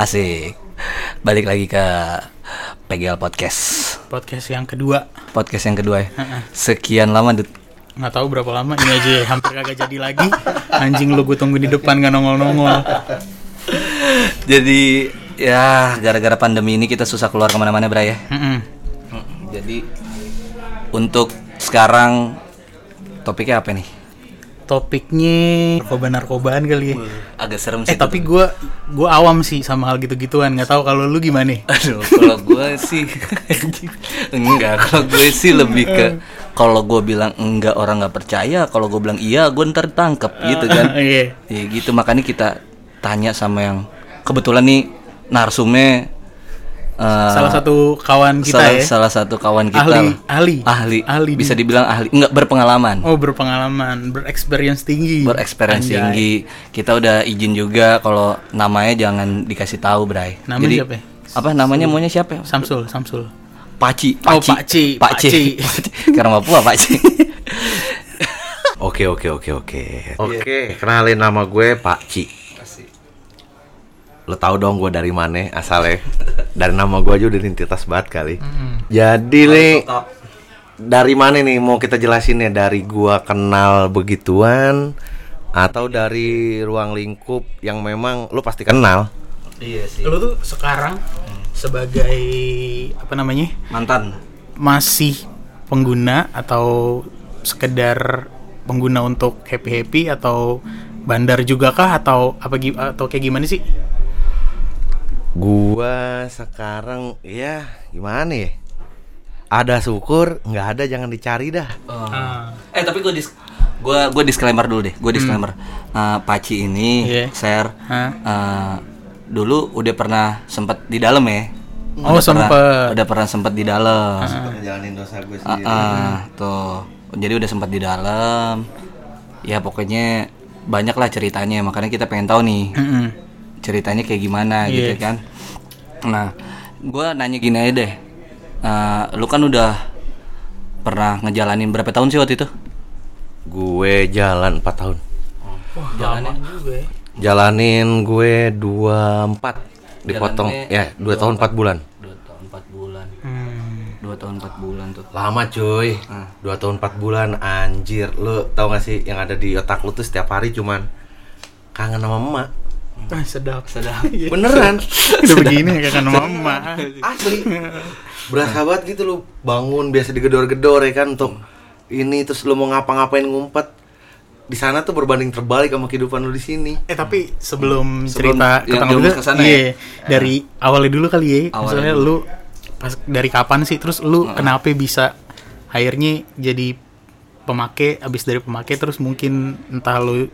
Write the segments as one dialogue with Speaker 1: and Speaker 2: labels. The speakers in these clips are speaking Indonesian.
Speaker 1: Asik. Balik lagi ke PGL Podcast.
Speaker 2: podcast yang kedua
Speaker 1: Podcast yang kedua ya. Sekian lama Dut.
Speaker 2: nggak tahu berapa lama ini aja ya, hampir kagak jadi lagi anjing lu gue tunggu di depan nggak nongol nongol
Speaker 1: Jadi ya gara-gara pandemi ini kita susah keluar ke mana-mana Bray ya. Jadi untuk sekarang topiknya apa nih?
Speaker 2: Topiknya narkoba narkobaan kali ya
Speaker 1: Agak serem
Speaker 2: eh
Speaker 1: sih.
Speaker 2: tapi gue gue awam sih sama hal gitu gituan nggak tahu kalau lu gimana
Speaker 1: Aduh, kalau gue sih enggak. Kalau gue sih lebih ke kalau gue bilang enggak orang nggak percaya. Kalau gue bilang iya, gue ntar tangkep gitu kan.
Speaker 2: iya
Speaker 1: Ya gitu makanya kita tanya sama yang kebetulan nih narsumnya eh,
Speaker 2: salah satu kawan kita
Speaker 1: salah,
Speaker 2: ya?
Speaker 1: salah satu kawan kita.
Speaker 2: Ahli ahli.
Speaker 1: Ahli.
Speaker 2: Ahli
Speaker 1: bisa dibilang ahli. Enggak berpengalaman.
Speaker 2: Oh berpengalaman. Berexperience tinggi.
Speaker 1: Bereksperience
Speaker 2: Anjay.
Speaker 1: tinggi. Kita udah izin juga kalau namanya jangan dikasih tahu Bray.
Speaker 2: Namanya
Speaker 1: Jadi,
Speaker 2: siapa ya?
Speaker 1: apa namanya maunya siapa? Ya?
Speaker 2: Samsul Samsul.
Speaker 1: Paci.
Speaker 2: Oh, Pakci,
Speaker 1: Pakci
Speaker 2: Pakci.
Speaker 1: karena Papua Pakci
Speaker 3: Oke oke oke oke. Oke, kenalin nama gue Pak Ci. Lo tau dong gue dari mana asalnya? Dari nama gue aja udah identitas banget kali. Jadi nih dari mana nih? Mau kita jelasin ya? Dari gua kenal begituan? Atau dari ruang lingkup yang memang lu pasti kenal?
Speaker 1: iya sih.
Speaker 2: Lu tuh sekarang sebagai apa namanya?
Speaker 1: Mantan.
Speaker 2: Masih pengguna atau sekedar pengguna untuk happy happy atau bandar juga kah? Atau apa atau kayak gimana sih?
Speaker 3: Gua sekarang ya gimana ya? Ada syukur, nggak ada jangan dicari dah.
Speaker 1: Oh.
Speaker 2: Ah.
Speaker 1: Eh tapi gue dis gue gue disclaimer dulu deh. Gue disclaimer. Eh, Paci ini
Speaker 2: Iya.
Speaker 1: share
Speaker 2: Hah?
Speaker 1: eh, dulu udah pernah sempet di dalam ya.
Speaker 2: Oh,
Speaker 1: Udah pernah-
Speaker 2: sempet.
Speaker 1: Udah pernah sempet di dalam.
Speaker 3: Jalanin dosa gue
Speaker 1: Ah, ah, tuh. Jadi udah sempat di dalam. Ya pokoknya banyak lah ceritanya. Makanya kita pengen tahu nih
Speaker 2: Mm-mm.
Speaker 1: Ceritanya kayak gimana gitu
Speaker 2: Yes.
Speaker 1: kan. Nah, gue nanya gini aja deh. Eh, lu kan udah pernah ngejalanin berapa tahun sih waktu itu?
Speaker 3: Gue jalan 4 tahun.
Speaker 2: Wah, lama juga ya.
Speaker 3: Jalanin gue 24 dipotong
Speaker 1: Jalannya
Speaker 3: ya 2 tahun 4 bulan.
Speaker 1: Dua tahun empat bulan.
Speaker 2: Hmm.
Speaker 1: Dua tahun empat bulan tuh.
Speaker 3: Lama cuy. 2 tahun 4 bulan anjir. Lu tau gak sih yang ada di otak lu tuh setiap hari cuman kangen sama emak.
Speaker 2: Ah, sedap.
Speaker 1: Sedap.
Speaker 3: Beneran.
Speaker 2: Udah begini ya kan mama.
Speaker 3: Asli. Berasa banget gitu lu bangun biasa digedor-gedor ya kan untuk ini terus lu mau ngapa-ngapain ngumpet. Di sana tuh berbanding terbalik sama kehidupan lu di sini.
Speaker 2: Eh tapi sebelum,
Speaker 1: Sebelum
Speaker 2: cerita
Speaker 1: yang
Speaker 2: tentang
Speaker 1: jauh
Speaker 2: itu,
Speaker 1: ke sana
Speaker 2: iya,
Speaker 1: ya?
Speaker 2: dari awalnya dulu kali ya.
Speaker 1: Awalnya
Speaker 2: Misalnya
Speaker 1: dulu.
Speaker 2: lu pas dari kapan sih? Terus lu kenapa bisa akhirnya jadi pemakai? Abis dari pemakai terus mungkin entah lu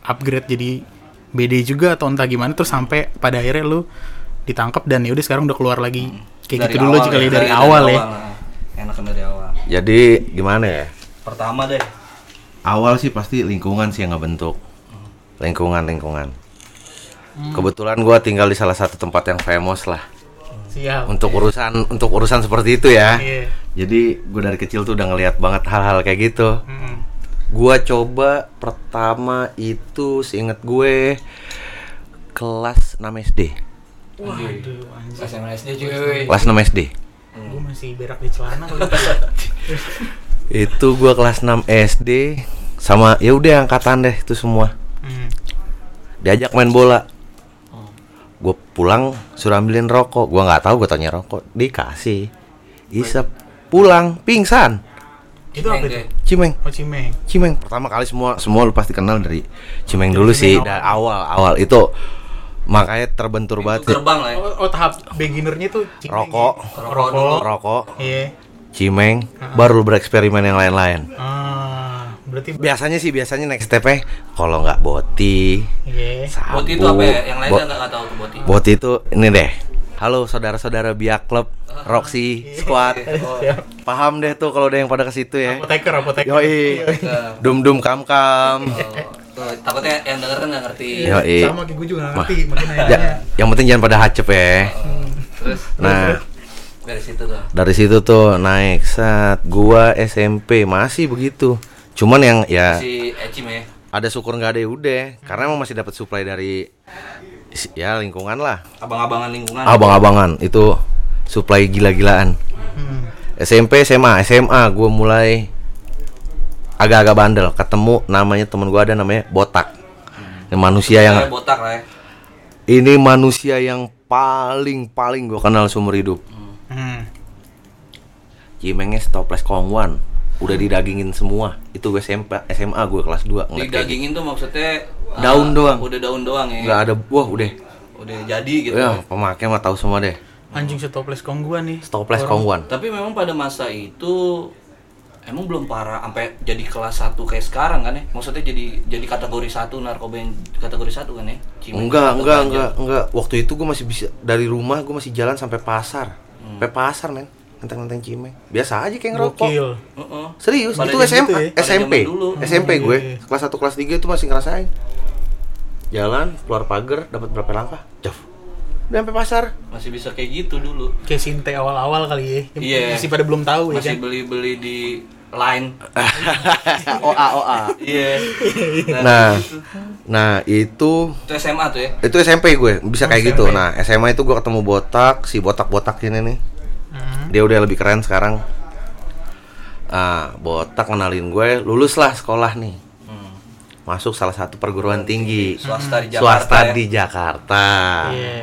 Speaker 2: upgrade jadi BD juga atau entah gimana. Terus sampai pada akhirnya lu ditangkap dan ya udah sekarang udah keluar lagi. Kayak gitu dulu aja kali ya, dari, awal ya.
Speaker 1: lah. Enakan dari awal.
Speaker 3: Jadi gimana ya?
Speaker 1: Pertama deh.
Speaker 3: Awal sih pasti lingkungan sih yang ngebentuk. Lingkungan, lingkungan. Kebetulan gua tinggal di salah satu tempat yang famous lah
Speaker 2: Siap.
Speaker 3: untuk urusan untuk urusan seperti itu ya.
Speaker 2: Iya.
Speaker 3: Jadi gue dari kecil tuh udah ngeliat banget hal-hal kayak gitu.
Speaker 2: Mm.
Speaker 3: Gua coba pertama itu seinget gue kelas 6 SD.
Speaker 2: Waduh, anjir.
Speaker 1: SMSD cuy.
Speaker 3: Kelas 6 SD.
Speaker 2: Gue masih berak di celana kali.
Speaker 3: Itu gua kelas 6 SD sama ya udah angkatan deh itu semua.
Speaker 2: Hmm.
Speaker 3: Diajak main bola. Gue pulang suruh ambilin rokok. Gua nggak tahu gue tanya rokok, dikasih. Isep pulang pingsan.
Speaker 2: Itu apa itu?
Speaker 3: Cimeng,
Speaker 2: Oh, Cimeng.
Speaker 3: Cimeng. Pertama kali semua semua lu pasti kenal dari Cimeng dulu
Speaker 2: Cimeng
Speaker 3: sih.
Speaker 2: awal.
Speaker 3: Dari awal awal itu makanya terbentur banget sih.
Speaker 1: Gerbang lah ya.
Speaker 2: Oh, oh, tahap beginnernya tuh Cimeng
Speaker 3: Rokok.
Speaker 2: ya? Rokok.
Speaker 3: Rokok,
Speaker 2: Iya.
Speaker 3: Cimeng, baru lu bereksperimen yang lain-lain.
Speaker 2: Ah, berarti
Speaker 3: Biasanya sih biasanya next step kalau nggak boti,
Speaker 2: Iya.
Speaker 3: sabu.
Speaker 1: Boti itu apa ya? Yang lainnya
Speaker 3: Bo-
Speaker 1: nggak nggak tahu tuh boti.
Speaker 3: Boti itu ini deh. Halo saudara-saudara biak klub Roxy Squad. Paham deh tuh kalau ada yang pada ke situ ya.
Speaker 2: Apoteker, apoteker.
Speaker 3: Yoi. Dum dum kam kam.
Speaker 1: Tuh, takutnya yang denger kan nggak ngerti.
Speaker 3: Yoi.
Speaker 2: Sama kayak gue juga gak ngerti, makin
Speaker 3: Ya, yang penting jangan pada hacep ya.
Speaker 1: Terus
Speaker 3: Nah,
Speaker 1: dari situ tuh.
Speaker 3: dari situ tuh naik saat gua SMP masih begitu. Cuman yang ya
Speaker 1: Si Ecim ya.
Speaker 3: ada syukur nggak ada ya udah karena emang masih dapat supply dari Ya lingkungan lah.
Speaker 1: Abang-abangan lingkungan.
Speaker 3: Abang-abangan itu supply gila-gilaan.
Speaker 2: Hmm.
Speaker 3: SMP, SMA, SMA gue mulai agak-agak bandel. Ketemu namanya temen gue ada namanya Botak. Ini manusia yang
Speaker 1: botak lah ya.
Speaker 3: ini manusia yang paling paling gue kenal seumur hidup.
Speaker 2: Hmm.
Speaker 3: Cimengnya toples kongwan. Udah didagingin semua. Itu gue SMP, SMA gue kelas 2
Speaker 1: Di dagingin tuh maksudnya
Speaker 3: Daun doang.
Speaker 1: Udah daun doang ya.
Speaker 3: Nggak ada buah udah.
Speaker 1: Udah jadi gitu.
Speaker 3: Ya, pemakai mah tahu semua deh.
Speaker 2: Anjing setoples kongguan nih.
Speaker 3: Toples kongwan.
Speaker 1: Tapi memang pada masa itu emang belum parah sampai jadi kelas 1 kayak sekarang kan ya. Maksudnya jadi jadi kategori satu narkoba yang kategori satu kan ya.
Speaker 3: Enggak, enggak, enggak, enggak. Waktu itu gue masih bisa dari rumah gue masih jalan sampai pasar. Sampai pasar, men. Nenteng-nenteng cimeng. Biasa aja kayak ngerokok.
Speaker 2: Gokil.
Speaker 1: Heeh.
Speaker 3: Serius,
Speaker 1: Pada
Speaker 3: itu SMA,
Speaker 2: gitu ya?
Speaker 3: SMP.
Speaker 1: dulu.
Speaker 3: SMP
Speaker 2: Oh,
Speaker 3: gue.
Speaker 2: iya.
Speaker 3: Kelas 1 kelas 3 itu masih ngerasain. Jalan, keluar pagar, dapat berapa langkah? Jauh. Udah sampai pasar.
Speaker 1: Masih bisa kayak gitu dulu.
Speaker 2: Kayak sinte awal-awal kali ya. Yang
Speaker 1: Iya.
Speaker 2: Masih pada belum tahu ya
Speaker 1: Masih
Speaker 2: kan.
Speaker 1: beli-beli di line.
Speaker 3: OA, OA.
Speaker 1: Iya.
Speaker 3: Nah, nah itu
Speaker 1: itu SMA tuh ya.
Speaker 3: itu SMP gue bisa kayak gitu.
Speaker 2: SMP.
Speaker 3: Nah, SMA itu gue ketemu botak, si botak-botak ini nih. Dia udah lebih keren sekarang. Ah, botak kenalin gue, lulus lah sekolah nih.
Speaker 1: Hmm.
Speaker 3: Masuk salah satu perguruan tinggi.
Speaker 1: Swasta di Jakarta.
Speaker 3: Swasta
Speaker 1: ya.
Speaker 3: di Jakarta.
Speaker 2: Iya.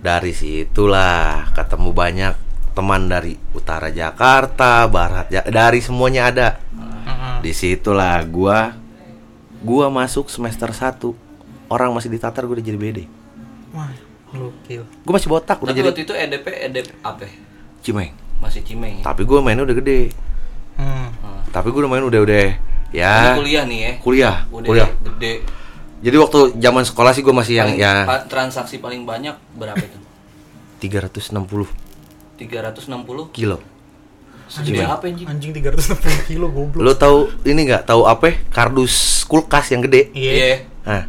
Speaker 3: Dari situlah ketemu banyak teman dari utara Jakarta, barat Ja- dari semuanya ada.
Speaker 2: Heeh.
Speaker 3: Di situlah gua gua masuk semester 1 Orang masih ditatar gue udah jadi BD.
Speaker 2: Wah, gokil.
Speaker 3: Gue masih botak udah
Speaker 1: Tapi
Speaker 3: jadi
Speaker 1: waktu itu EDP EDP apa?
Speaker 3: Cimeng.
Speaker 1: Masih Cimeng. ya?
Speaker 3: Tapi gue mainnya udah gede.
Speaker 2: Hmm.
Speaker 1: Hmm.
Speaker 3: Tapi gue udah main udah udah
Speaker 1: Ini
Speaker 3: ya
Speaker 1: kuliah nih ya.
Speaker 3: kuliah
Speaker 1: Udah
Speaker 3: kuliah.
Speaker 1: gede.
Speaker 3: Jadi waktu zaman sekolah sih gue masih yang
Speaker 1: Paling-
Speaker 3: ya
Speaker 1: pa- transaksi paling banyak berapa itu?
Speaker 3: 360
Speaker 1: 360
Speaker 3: kilo.
Speaker 1: segede apa anjing?
Speaker 2: Anjing 360 kilo goblok.
Speaker 3: Lo tahu ini nggak? Tahu apa? Kardus kulkas yang gede.
Speaker 2: Iya.
Speaker 1: Iya.
Speaker 3: Nah,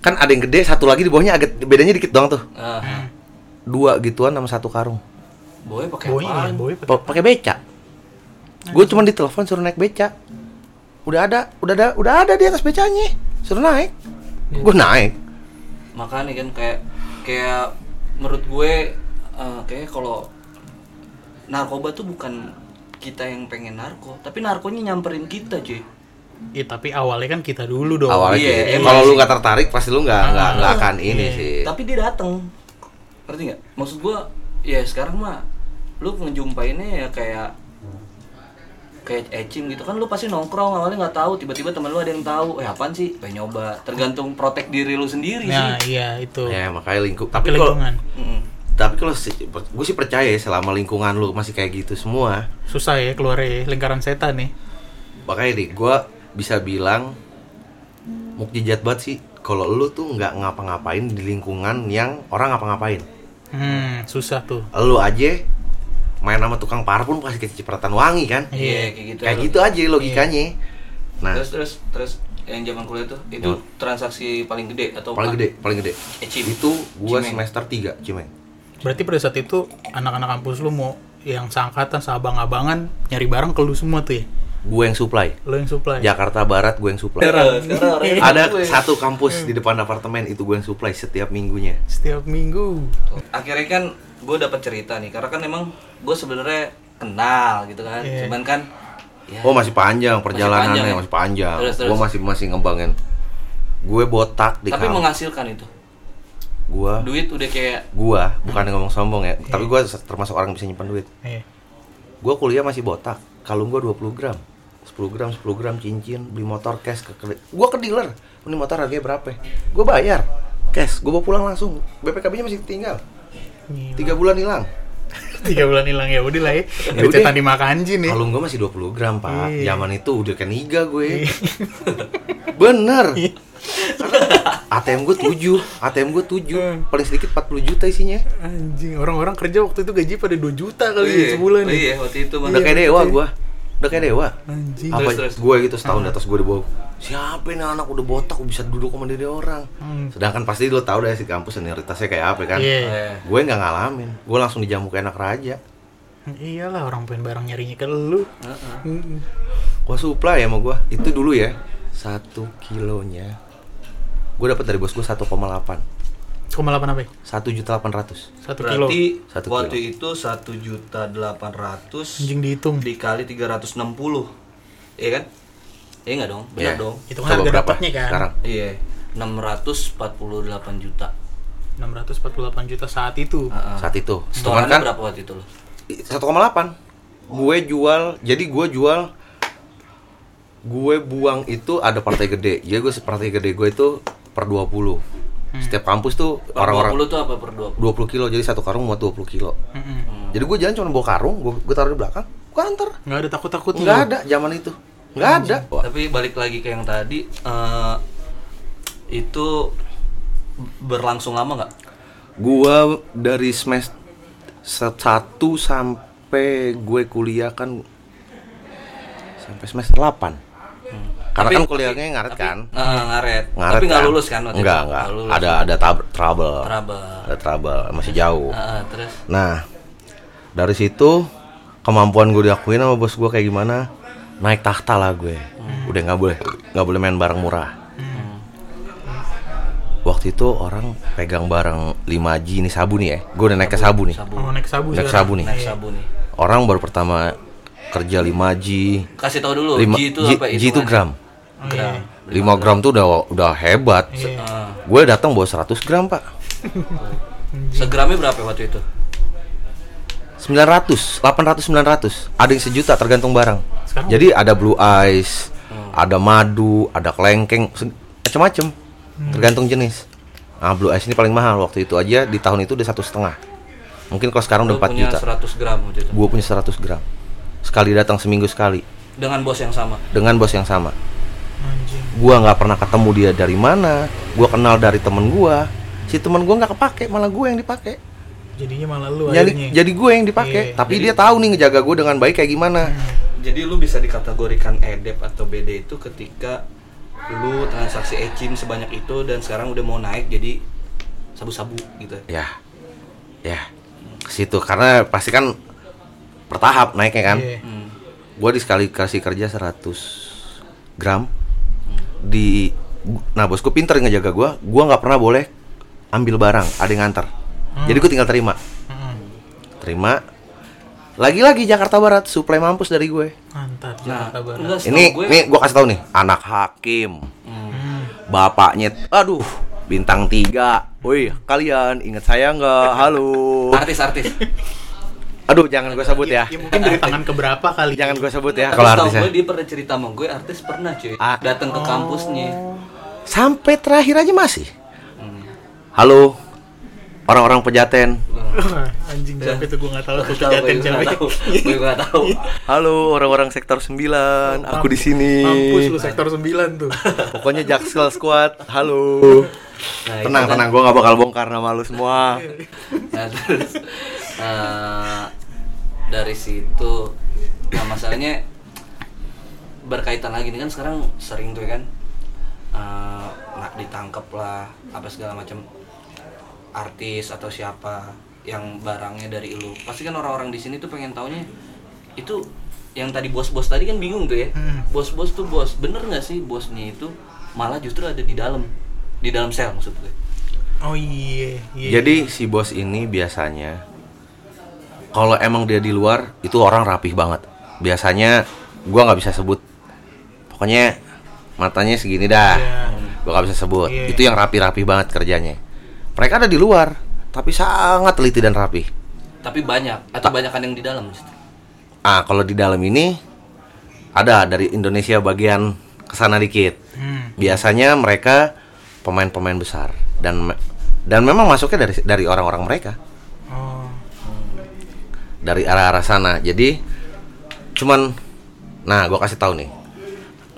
Speaker 3: kan ada yang gede, satu lagi di bawahnya agak bedanya dikit doang tuh.
Speaker 1: Ah,
Speaker 3: Dua gituan sama satu karung.
Speaker 1: Boy pakai
Speaker 2: Boy,
Speaker 1: apa?
Speaker 2: iya, boy pakai
Speaker 3: Pa- Pakai beca. Gue cuma ditelepon suruh naik beca. Udah ada, udah ada, udah ada di atas becanya. Suruh naik. Gue naik.
Speaker 1: Makanya kan kayak kayak menurut gue eh, kayak kalau narkoba tuh bukan kita yang pengen narko, tapi narkonya nyamperin kita, cuy.
Speaker 2: Iya, tapi awalnya kan kita dulu dong.
Speaker 3: Awalnya
Speaker 1: iya, emang
Speaker 3: kalau lu nggak tertarik pasti lu nggak nggak
Speaker 2: Ah,
Speaker 3: nggak akan ini
Speaker 2: iya.
Speaker 3: sih.
Speaker 1: Tapi dia datang. Ngerti nggak? Maksud gua ya sekarang mah lu ngejumpainnya ya kayak kayak ecim gitu kan lu pasti nongkrong awalnya nggak tahu tiba-tiba teman lu ada yang tahu eh apaan sih pengen nyoba tergantung protek diri lu sendiri
Speaker 2: Nah,
Speaker 1: sih
Speaker 2: iya itu.
Speaker 3: Ya makanya lingkup.
Speaker 2: Tapi
Speaker 3: Tapi kalau
Speaker 2: lingkungan
Speaker 1: Mm-mm.
Speaker 3: tapi kalau gue sih percaya ya selama lingkungan lu masih kayak gitu semua.
Speaker 2: susah ya keluar ya lingkaran setan nih.
Speaker 3: Makanya nih gue bisa bilang mukjizat banget sih kalau lu tuh nggak ngapa-ngapain di lingkungan yang orang ngapa-ngapain.
Speaker 2: Hmm, susah tuh.
Speaker 3: Lu aja main sama tukang parfum pasti kecipratan wangi kan?
Speaker 1: iya kayak gitu
Speaker 3: Kayak gitu aja logikanya. Nah,
Speaker 1: terus terus terus yang zaman kuliah tuh itu
Speaker 3: Hmm.
Speaker 1: transaksi paling gede atau
Speaker 3: paling gede, paling gede.
Speaker 1: Ecim.
Speaker 3: Itu gua
Speaker 1: Cimeng.
Speaker 3: semester 3, Cimeng.
Speaker 2: Berarti pada saat itu anak-anak kampus lu mau yang seangkatan, seabang-abangan nyari barang ke lu semua tuh ya.
Speaker 3: Gue yang supply.
Speaker 2: Lu yang supply.
Speaker 3: Jakarta Barat gue yang supply.
Speaker 1: Sekarang- sekarang orang
Speaker 3: Ada satu kampus di depan apartemen itu gue yang supply setiap minggunya.
Speaker 2: Setiap minggu.
Speaker 1: akhirnya kan gue dapat cerita nih karena kan emang gue sebenarnya kenal gitu kan
Speaker 2: Iya.
Speaker 1: cuman kan ya
Speaker 3: Oh masih panjang perjalanannya
Speaker 1: panjang ya?
Speaker 3: masih panjang. Gue masih masih ngembangin. Gue botak di
Speaker 1: tapi
Speaker 3: kampus.
Speaker 1: menghasilkan itu
Speaker 3: Gue,
Speaker 1: duit udah kayak
Speaker 3: gue bukan ngomong sombong ya. Tapi gue termasuk orang yang bisa nyimpan duit.
Speaker 2: Iya.
Speaker 3: Gue kuliah masih botak. Kalung gue 20 gram. 10 gram, 10 gram cincin, beli motor cash ke Gue ke dealer. Ini motor harganya berapa? Gue bayar. Cash, gue bawa pulang langsung. BPKB-nya masih tinggal.
Speaker 2: Gila.
Speaker 3: Tiga bulan hilang.
Speaker 2: Tiga bulan hilang ya udah lah ya.
Speaker 3: Ya udah.
Speaker 2: Recetan dimakan jin ya.
Speaker 3: Kalung gue masih 20 gram, Pak.
Speaker 2: Iya.
Speaker 3: Zaman itu udah ke niga gue. Bener. Karena ATM gue 7, ATM gue 7. Paling sedikit 40 juta isinya.
Speaker 2: Anjing, orang-orang kerja waktu itu gaji pada 2 juta kali
Speaker 1: Iya,
Speaker 2: ya sebulan ya.
Speaker 1: iya waktu itu mah
Speaker 3: Udah kayak
Speaker 2: Iya,
Speaker 3: dewa
Speaker 2: betul.
Speaker 3: gue. Udah kayak dewa.
Speaker 2: Anjing.
Speaker 3: Apa
Speaker 1: Terus, terus.
Speaker 3: gue gitu setahun di atas gue dibawa. Siapa ini anak udah botak bisa duduk sama diri orang.
Speaker 2: Hmm.
Speaker 3: Sedangkan pasti lo tau deh si kampus senioritasnya kayak apa kan.
Speaker 2: Iya.
Speaker 1: Eh,
Speaker 3: Gue nggak ngalamin. Gue langsung dijamu kayak anak raja.
Speaker 2: Iyalah orang pengen barang nyarinya ke lu.
Speaker 1: heeh.
Speaker 2: Mm-mm.
Speaker 3: Gue supply ya sama gue. Itu dulu ya. Satu kilonya. Gue dapat dari bos gue 1,8.
Speaker 2: Delapan apa? ya?
Speaker 3: Satu juta delapan ratus.
Speaker 2: Satu kilo.
Speaker 1: Berarti
Speaker 3: Satu
Speaker 1: waktu itu satu juta delapan ratus
Speaker 2: Anjing dihitung.
Speaker 1: dikali 360 Iya kan? Iya nggak dong? Benar
Speaker 3: Iya.
Speaker 1: dong?
Speaker 2: Itu kan harga dapatnya kan.
Speaker 3: Sekarang.
Speaker 1: Iya 648 juta
Speaker 2: 648 juta saat itu.
Speaker 1: Heeh.
Speaker 3: Saat itu.
Speaker 1: Setorannya
Speaker 3: kan
Speaker 1: berapa waktu itu lo?
Speaker 3: 1,8. Gue jual, jadi gue jual gue buang itu ada partai gede. Jadi gue partai gede gue itu per 20. Setiap kampus tuh orang-orang
Speaker 1: 20 tuh apa per 20?
Speaker 3: 20 kilo jadi satu karung muat 20 kilo.
Speaker 2: Mm-mm.
Speaker 3: Jadi gue jalan cuma bawa karung, gue, gue taruh di belakang, gue antar.
Speaker 2: Nggak ada takut-takut
Speaker 3: Nggak ada zaman itu, nggak ada. Wah,
Speaker 1: Tapi balik lagi ke yang tadi eh, itu berlangsung lama nggak?
Speaker 3: Gua dari semester satu sampai gue kuliah kan sampai semester 8 Karena
Speaker 1: Tapi-
Speaker 3: kan kuliahnya ngaret
Speaker 1: tapi-
Speaker 3: kan.
Speaker 1: Eh, ngaret.
Speaker 3: Ngaret
Speaker 1: Tapi nggak
Speaker 3: kan.
Speaker 1: lulus kan waktu
Speaker 3: Enggak,
Speaker 1: itu?
Speaker 3: enggak.
Speaker 1: Nggak lulus.
Speaker 3: Ada ada tab- trouble.
Speaker 1: Trouble.
Speaker 3: Ada trouble, masih jauh.
Speaker 1: Heeh, terus
Speaker 3: Nah, dari situ kemampuan gue diakuin sama bos gue kayak gimana? Naik takhta lah gue. Udah nggak boleh nggak boleh main barang murah. Waktu itu orang pegang barang 5G ini sabu nih ya. Gue udah naik ke sabu nih.
Speaker 1: sabu.
Speaker 2: Oh, naik sabu
Speaker 3: Naik sabu nih.
Speaker 1: Naik sabu nih.
Speaker 3: Orang baru pertama kerja 5G.
Speaker 1: Kasih tahu dulu
Speaker 3: Lima-
Speaker 1: G itu
Speaker 3: G,
Speaker 1: apa
Speaker 3: G itu gram.
Speaker 2: Oh, iya.
Speaker 1: Gram.
Speaker 3: 5 gram tuh udah udah hebat.
Speaker 2: Iya.
Speaker 3: Gue datang bawa 100 gram, Pak.
Speaker 1: Segramnya berapa waktu itu?
Speaker 3: 900, 800, 900. Ada yang sejuta tergantung barang.
Speaker 2: Sekarang?
Speaker 3: Jadi ada blue ice, ada madu, ada kelengkeng, se- macem-macem. Tergantung jenis. Nah, blue ice ini paling mahal waktu itu aja di tahun itu udah satu setengah. Mungkin kalau sekarang
Speaker 1: Lu
Speaker 3: udah 4
Speaker 1: punya
Speaker 3: juta.
Speaker 1: 100 gram waktu itu.
Speaker 3: Gue punya 100 gram. Sekali datang seminggu sekali
Speaker 1: Dengan bos yang sama.
Speaker 3: dengan bos yang sama. Gua nggak pernah ketemu dia dari mana. Gua kenal dari temen gua. Si temen gua nggak kepake, malah gue yang dipakai.
Speaker 2: Jadinya malah lu
Speaker 3: Jadi
Speaker 2: akhirnya.
Speaker 3: jadi gue yang dipakai.
Speaker 2: Iya,
Speaker 3: Tapi
Speaker 1: jadi-
Speaker 3: dia tahu nih ngejaga gue dengan baik kayak gimana.
Speaker 1: Jadi lu bisa dikategorikan edep atau BD itu ketika lu transaksi ecim sebanyak itu dan sekarang udah mau naik jadi sabu-sabu gitu.
Speaker 3: Ya, ya, ke situ karena pasti kan bertahap naiknya kan.
Speaker 2: Iya.
Speaker 1: Hmm.
Speaker 3: Gue di sekali kasih kerja 100 gram di, nah bosku pinter ngejaga gue. Gue nggak pernah boleh ambil barang, ada yang nganter. Jadi gue tinggal terima,
Speaker 2: Mm-mm.
Speaker 3: terima. Lagi-lagi Jakarta Barat, suplai mampus dari gue.
Speaker 2: Mantap
Speaker 1: Nah,
Speaker 2: Jakarta Barat.
Speaker 1: enggak
Speaker 3: Ini,
Speaker 1: gue.
Speaker 3: nih gue kasih tahu nih, anak hakim,
Speaker 1: Hmm.
Speaker 2: Hmm.
Speaker 3: bapaknya, aduh, bintang tiga. Woi, kalian inget saya nggak? Halo.
Speaker 1: Artis-artis.
Speaker 3: Aduh, jangan gue sebut ya.
Speaker 2: Ya mungkin dari tangan keberapa kali.
Speaker 3: Jangan gue sebut ya kalau
Speaker 1: setahu
Speaker 3: artisnya.
Speaker 1: gue dia pernah cerita sama gue artis pernah cuy
Speaker 3: Ah.
Speaker 1: datang ke kampusnya.
Speaker 3: Sampai terakhir aja masih.
Speaker 1: Hmm.
Speaker 3: Halo, orang-orang pejaten.
Speaker 2: Anjing siapa itu gua nggak tahu tuh
Speaker 1: tahu,
Speaker 2: pejaten
Speaker 1: gue
Speaker 2: siapa.
Speaker 1: nggak tahu. Gue nggak tahu.
Speaker 3: Halo, orang-orang sektor 9. Aku di sini.
Speaker 2: Mampus lu sektor 9 tuh.
Speaker 3: Pokoknya Jaksel Squad. Halo.
Speaker 1: Nah,
Speaker 3: Tenang,
Speaker 1: kan-
Speaker 3: tenang. Gue gak bakal bongkar nama lu semua.
Speaker 1: Nah, terus eh, dari situ nah masalahnya berkaitan lagi nih kan sekarang sering tuh ya kan eh, nggak ditangkap lah apa segala macam artis atau siapa yang barangnya dari lu pasti kan orang-orang di sini tuh pengen taunya itu yang tadi bos-bos tadi kan bingung tuh ya
Speaker 2: Hmm.
Speaker 1: bos-bos tuh bos bener nggak sih bosnya itu malah justru ada di dalam di dalam sel maksud gue
Speaker 2: Oh iya, iya.
Speaker 3: Jadi si bos ini biasanya kalau emang dia di luar itu orang rapih banget. Biasanya gua nggak bisa sebut. Pokoknya matanya segini dah.
Speaker 2: Iya.
Speaker 3: Gua nggak bisa sebut.
Speaker 2: Iya.
Speaker 3: Itu yang rapi-rapi banget kerjanya. Mereka ada di luar, tapi sangat teliti dan rapi.
Speaker 1: tapi banyak atau banyakan yang di dalam
Speaker 3: Ah, kalau di dalam ini ada dari Indonesia bagian ke sana dikit.
Speaker 2: Hmm.
Speaker 3: Biasanya mereka pemain-pemain besar dan me- dan memang masuknya dari dari orang-orang mereka.
Speaker 2: Oh.
Speaker 3: dari arah-arah sana. Jadi cuman nah gua kasih tahu nih.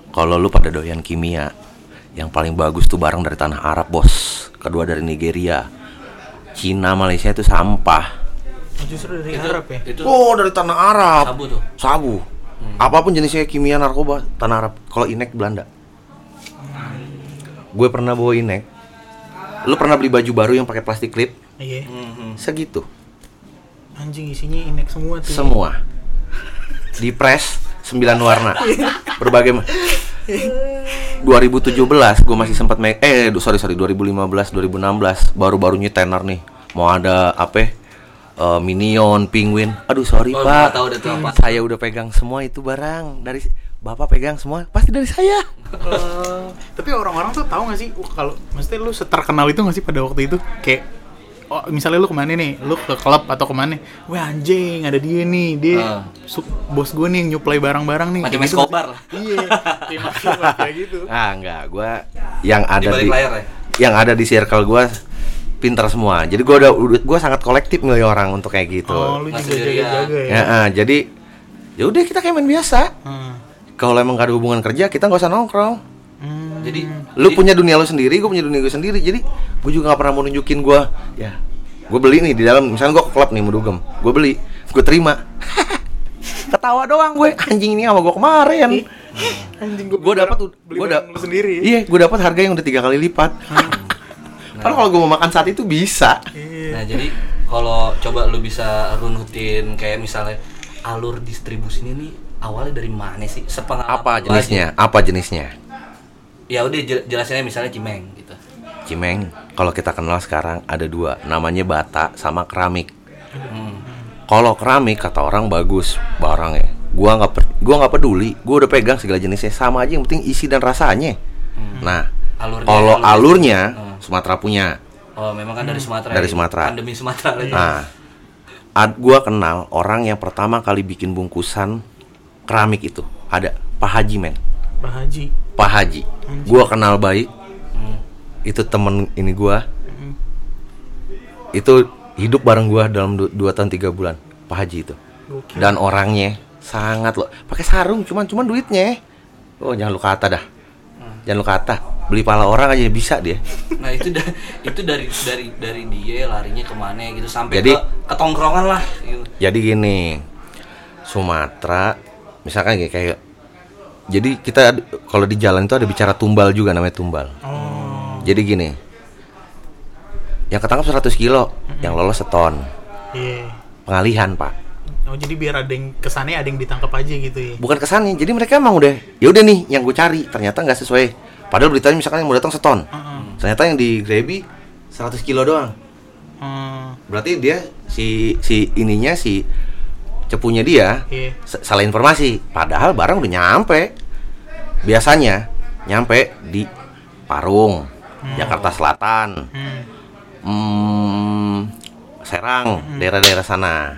Speaker 3: Kalau lu pada doyan kimia, yang paling bagus tuh barang dari tanah Arab, Bos. Kedua dari Nigeria. Cina, Malaysia itu sampah.
Speaker 2: Oh, justru dari Arab ya.
Speaker 1: itu
Speaker 3: Oh, dari tanah Arab.
Speaker 1: sabu tuh
Speaker 3: Sabu. Apa pun jenisnya kimia narkoba, tanah Arab. Kalau inek Belanda. Gue pernah bawa inek. Lu pernah beli baju baru yang pakai plastik clip?
Speaker 2: Iya.
Speaker 1: Mhm.
Speaker 3: Segitu.
Speaker 2: Anjing isinya inek semua tuh.
Speaker 3: semua di press 9 warna berbagai ma- 2017 gue masih sempat make eh sorry sorry 2015 2016 baru-barunya tenar nih mau ada apa eh, Minion, Penguin. Aduh sorry
Speaker 1: Oh,
Speaker 3: pak,
Speaker 1: tahu udah tuh apa.
Speaker 3: saya udah pegang semua itu barang dari bapak pegang semua pasti dari saya.
Speaker 2: Tapi orang-orang tuh tahu gak sih uh, kalau maksudnya lu seterkenal itu gak sih pada waktu itu kayak oh misalnya lu ke mana nih lu ke klub atau ke mana wah anjing ada dia nih dia su- bos gue nih yang nyuplai barang-barang nih
Speaker 1: Macam
Speaker 2: gitu
Speaker 1: Escobar lah.
Speaker 2: iya kayak gitu
Speaker 3: Ah enggak, gue yang ada
Speaker 1: Di
Speaker 3: di,
Speaker 1: layar ya?
Speaker 3: yang ada di circle gue pinter semua. Jadi gue udah gue sangat kolektif milih orang untuk kayak gitu.
Speaker 2: oh lu
Speaker 1: Nggak
Speaker 2: juga jaga-jaga ya,
Speaker 3: Ya, ah, jadi ya udah kita kayak main biasa.
Speaker 2: Hmm.
Speaker 3: Kalau emang gak ada hubungan kerja, kita nggak usah nongkrong.
Speaker 2: Hmm.
Speaker 1: Jadi
Speaker 3: Lu
Speaker 1: jadi-
Speaker 3: punya dunia lu sendiri, gue punya dunia gue sendiri. Jadi gue juga gak pernah mau nunjukin gue. Ya, gue beli nih di dalam. Misalnya gue ke klub nih mau dugem, gue beli, gue terima. Ketawa doang gue. Anjing ini sama gue kemarin.
Speaker 2: anjing
Speaker 3: Gue dapat,
Speaker 2: beli
Speaker 3: gue
Speaker 2: lu sendiri ya?
Speaker 3: Iya, gue dapat harga yang udah tiga kali lipat. Padahal kalau gue mau makan saat itu bisa.
Speaker 2: Iya.
Speaker 1: Nah jadi kalau coba lu bisa runutin kayak misalnya alur distribusinya nih awalnya dari mana sih? Sepengalaman
Speaker 3: Apa jenisnya? Apa jenisnya?
Speaker 1: aja. Ya udah jel- jelasinnya misalnya Cimeng gitu.
Speaker 3: Cimeng, kalau kita kenal sekarang ada dua, namanya bata sama keramik.
Speaker 1: Hmm.
Speaker 3: Kalau keramik kata orang bagus barangnya. Gua nggak per- gua nggak peduli, gua udah pegang segala jenisnya sama aja yang penting isi dan rasanya. Nah,
Speaker 1: Alurnya-
Speaker 3: kalau
Speaker 1: alur-
Speaker 3: alurnya
Speaker 1: Hmm.
Speaker 3: Sumatera punya.
Speaker 1: Oh memang kan dari Sumatera.
Speaker 3: Dari
Speaker 1: ya?
Speaker 3: Sumatera.
Speaker 1: Pandemi Sumatera lagi.
Speaker 3: Nah, ad, gua kenal orang yang pertama kali bikin bungkusan keramik itu ada Pak Haji men.
Speaker 2: Pak Haji
Speaker 3: Pak Haji. Gua kenal baik.
Speaker 1: Hmm.
Speaker 3: Itu temen ini gua.
Speaker 2: Hmm.
Speaker 3: Itu hidup bareng gua dalam 2 tahun 3 bulan. Pak Haji itu.
Speaker 2: Gokil.
Speaker 3: Dan orangnya sangat loh. Pakai sarung cuman cuman duitnya. Oh, jangan lu kata dah. Jangan lu kata. Beli pala orang aja bisa dia.
Speaker 1: Nah itu da- itu dari dari dari dia larinya ke mana gitu sampai
Speaker 3: Jadi-
Speaker 1: ke ketongkrongan lah. Gitu.
Speaker 3: Jadi gini, Sumatera, misalkan kayak, kayak jadi kita kalau di jalan itu ada bicara tumbal juga namanya tumbal.
Speaker 2: oh
Speaker 3: Jadi gini, yang ketangkap 100 kilo, yang lolos seton,
Speaker 2: iya
Speaker 3: pengalihan pak.
Speaker 2: oh jadi biar ada yang kesannya ada yang ditangkap aja gitu ya
Speaker 3: Bukan kesannya, jadi mereka emang udah, ya udah nih yang gue cari, ternyata nggak sesuai. Padahal beritanya misalkan yang mau datang seton,
Speaker 2: Heeh.
Speaker 3: ternyata yang di Grebi 100 kilo doang.
Speaker 2: Hmm,
Speaker 3: Berarti dia si si ininya si cepunya dia s- salah informasi. Padahal barang udah nyampe. Biasanya nyampe di Parung, Jakarta Selatan,
Speaker 2: hmm.
Speaker 3: hmm, Serang, daerah-daerah sana.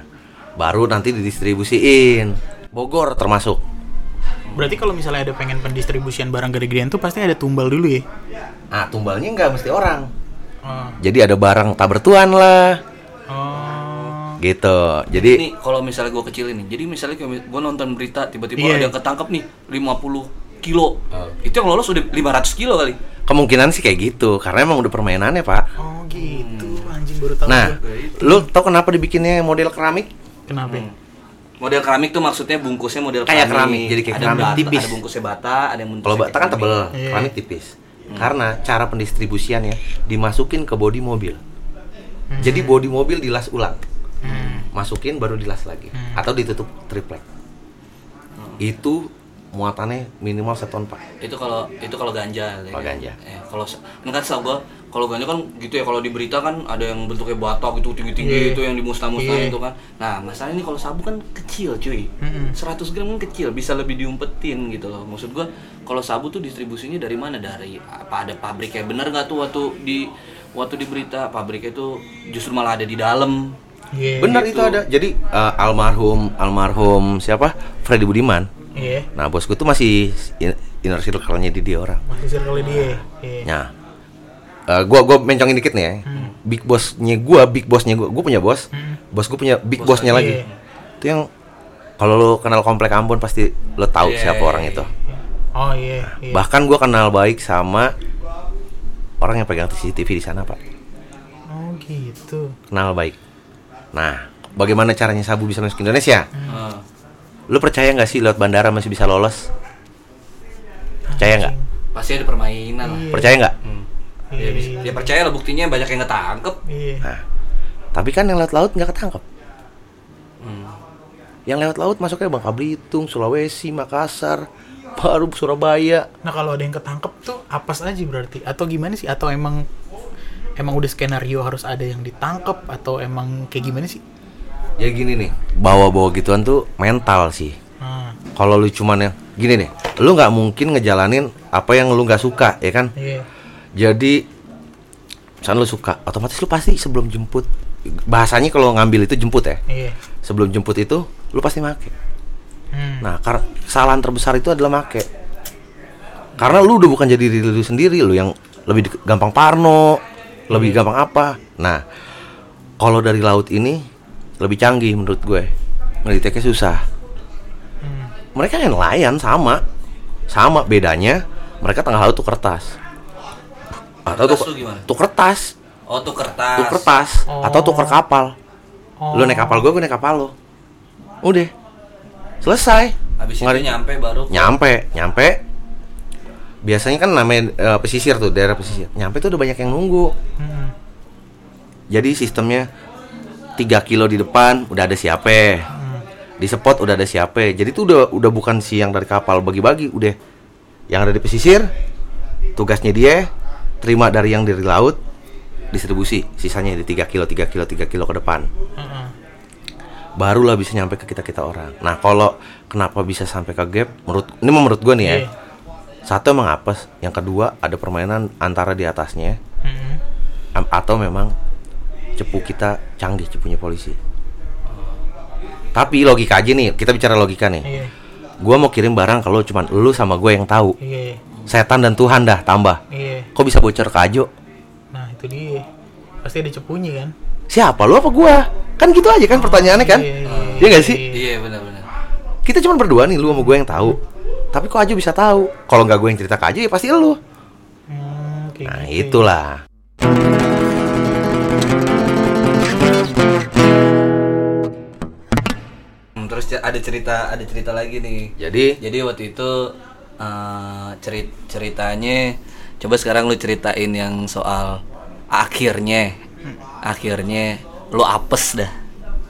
Speaker 3: Baru nanti didistribusiin. Bogor termasuk.
Speaker 2: berarti kalau misalnya ada pengen pendistribusian barang gede-gedean tuh pasti ada tumbal dulu ya
Speaker 3: Nah, tumbalnya nggak mesti orang.
Speaker 2: oh,
Speaker 3: Jadi ada barang tak bertuan lah,
Speaker 2: oh.
Speaker 3: Gitu.
Speaker 1: Jadi
Speaker 3: Jadi
Speaker 1: nih kalau misalnya gue kecil ini, jadi misalnya gue nonton berita tiba-tiba
Speaker 2: Iya.
Speaker 1: ada yang ketangkap nih 50 kilo,
Speaker 3: Oh.
Speaker 1: itu yang lolos udah 500 kilo kali.
Speaker 3: kemungkinan sih kayak gitu, karena emang udah permainannya pak.
Speaker 2: oh gitu anjing baru tahu
Speaker 3: Nah, lu tau kenapa dibikinnya model keramik?
Speaker 2: kenapa
Speaker 1: Hmm. Model keramik tuh maksudnya bungkusnya model
Speaker 3: Kayak keramik, jadi kayak
Speaker 1: ada
Speaker 3: keramik
Speaker 1: bata,
Speaker 3: tipis.
Speaker 1: Ada bungkusnya bata, ada yang bungkusnya
Speaker 3: Kalau bata kan tebel,
Speaker 1: keramik.
Speaker 2: Iya.
Speaker 3: keramik tipis. Karena cara pendistribusiannya dimasukin ke bodi mobil. Jadi bodi mobil dilas ulang,
Speaker 2: Hmm.
Speaker 3: masukin baru dilas lagi,
Speaker 2: Hmm.
Speaker 3: atau ditutup triplek. Itu muatannya minimal seton pak.
Speaker 1: Itu kalau itu kalau ganja. ya
Speaker 3: Kalau
Speaker 1: kan?
Speaker 3: ganja.
Speaker 1: Eh, kalau se- ini kan setahu gua kalau ganja kan gitu ya kalau di berita kan ada yang bentuknya batok gitu tinggi-tinggi
Speaker 2: Iya.
Speaker 1: itu yang dimusnah-musnahin
Speaker 2: Iya.
Speaker 1: itu kan. Nah, masalahnya ini kalau sabu kan kecil cuy.
Speaker 2: Mm-mm.
Speaker 1: 100 gram kan kecil, bisa lebih diumpetin gitu loh. Maksud gua kalau sabu tuh distribusinya dari mana? Dari apa ada pabriknya? Bener nggak tuh waktu di waktu di berita pabriknya itu justru malah ada di dalam.
Speaker 2: Iya.
Speaker 3: Benar
Speaker 1: gitu.
Speaker 3: itu ada. Jadi eh, almarhum almarhum siapa? Freddy Budiman.
Speaker 2: Iya.
Speaker 3: Nah bosku tuh masih in- inner circle-nya di dia orang.
Speaker 2: Masih circle dia. Iya.
Speaker 3: Nah, eh, gua gua mencongin dikit nih ya.
Speaker 2: Hmm.
Speaker 3: Big bossnya gua, big bossnya gua, gua punya bos.
Speaker 2: Hmm.
Speaker 3: Bos gua punya big
Speaker 1: Bos
Speaker 3: bossnya
Speaker 2: lagi.
Speaker 3: lagi. Itu yang kalau lo kenal komplek Ambon pasti lo tahu
Speaker 1: Iya,
Speaker 3: siapa
Speaker 1: iya,
Speaker 3: orang
Speaker 1: iya.
Speaker 3: itu.
Speaker 2: Oh iya. iya.
Speaker 3: Bahkan gua kenal baik sama orang yang pegang CCTV di sana, Pak.
Speaker 2: Oh gitu.
Speaker 3: Kenal baik. Nah, bagaimana caranya sabu bisa masuk ke Indonesia?
Speaker 1: Ah.
Speaker 3: Lu percaya nggak sih lewat bandara masih bisa lolos? Percaya nggak?
Speaker 1: pasti ada permainan lah.
Speaker 2: Iya.
Speaker 3: Percaya nggak?
Speaker 1: Hmm. Ya, bisa. ya percaya lah buktinya banyak yang ketangkep.
Speaker 2: Iya.
Speaker 3: Nah, tapi kan yang lewat laut nggak ketangkep.
Speaker 1: Hmm.
Speaker 3: Yang lewat laut masuknya Bangka Belitung, Sulawesi, Makassar, baru Surabaya
Speaker 2: Nah kalau ada yang ketangkep tuh apes aja berarti atau gimana sih atau emang emang udah skenario harus ada yang ditangkep atau emang kayak gimana sih?
Speaker 3: ya gini nih bawa-bawa gituan tuh mental sih
Speaker 2: Nah,
Speaker 3: kalau lu cuman yang gini nih lu nggak mungkin ngejalanin apa yang lu nggak suka ya kan
Speaker 2: iya.
Speaker 3: jadi misalnya lu suka otomatis lu pasti sebelum jemput bahasanya kalau ngambil itu jemput ya
Speaker 2: Iya.
Speaker 3: sebelum jemput itu lu pasti make
Speaker 2: Hmm.
Speaker 3: nah karena kesalahan terbesar itu adalah make karena lu udah bukan jadi diri lu sendiri lu yang lebih gampang parno lebih gampang apa? Nah kalau dari laut ini lebih canggih menurut gue. Ngedeteknya susah.
Speaker 2: Hmm.
Speaker 3: mereka yang nelayan sama. Sama bedanya mereka tengah laut tuh kertas. Atau
Speaker 1: Kertas
Speaker 3: tuh,
Speaker 1: tuh
Speaker 3: kertas.
Speaker 1: Oh tuh kertas.
Speaker 3: tuh kertas. Atau tuker kapal
Speaker 2: Oh.
Speaker 3: lu naik kapal gue gue naik kapal lo udah. Selesai.
Speaker 1: Habis itu nyampe baru.
Speaker 3: nyampe. Nyampe biasanya kan namanya eh, pesisir tuh daerah pesisir. Nyampe tuh udah banyak yang nunggu.
Speaker 2: Hmm.
Speaker 3: jadi sistemnya 3 kilo di depan udah ada siapa
Speaker 2: Hmm.
Speaker 3: di spot udah ada siapa jadi tuh udah udah bukan si yang dari kapal bagi-bagi udah. Yang ada di pesisir tugasnya dia terima dari yang dari laut distribusi. Sisanya di 3 kilo 3 kilo 3 kilo ke depan.
Speaker 2: Heeh.
Speaker 3: barulah bisa nyampe ke kita kita orang. Nah kalau kenapa bisa sampai ke gap? Menurut ini menurut gue nih ya.
Speaker 2: Iya.
Speaker 3: Satu emang apes yang kedua ada permainan antara di atasnya
Speaker 2: Hmm.
Speaker 3: atau memang cepu kita canggih cepunya polisi tapi logika aja nih kita bicara logika nih
Speaker 2: Iya.
Speaker 3: gua mau kirim barang kalau cuman lu sama gue yang tahu
Speaker 2: Iya.
Speaker 3: setan dan Tuhan dah tambah
Speaker 2: Iya.
Speaker 3: kok bisa bocor ke Ajo
Speaker 2: Nah, itu dia. Pasti ada cepunya kan?
Speaker 3: siapa lu apa gua kan gitu aja kan pertanyaannya kan
Speaker 2: Iya, iya,
Speaker 3: Iya nggak sih
Speaker 1: Iya benar-benar.
Speaker 3: kita cuma berdua nih lu sama gue yang tahu tapi kok Ajo bisa tahu? Kalau nggak gue yang cerita ke Ajo ya pasti lu.
Speaker 2: Hmm,
Speaker 3: nah itulah.
Speaker 1: Hmm, Terus ada cerita ada cerita lagi nih.
Speaker 3: jadi?
Speaker 1: Jadi waktu itu eh, cerit ceritanya coba sekarang lu ceritain yang soal akhirnya. Akhirnya lu apes dah.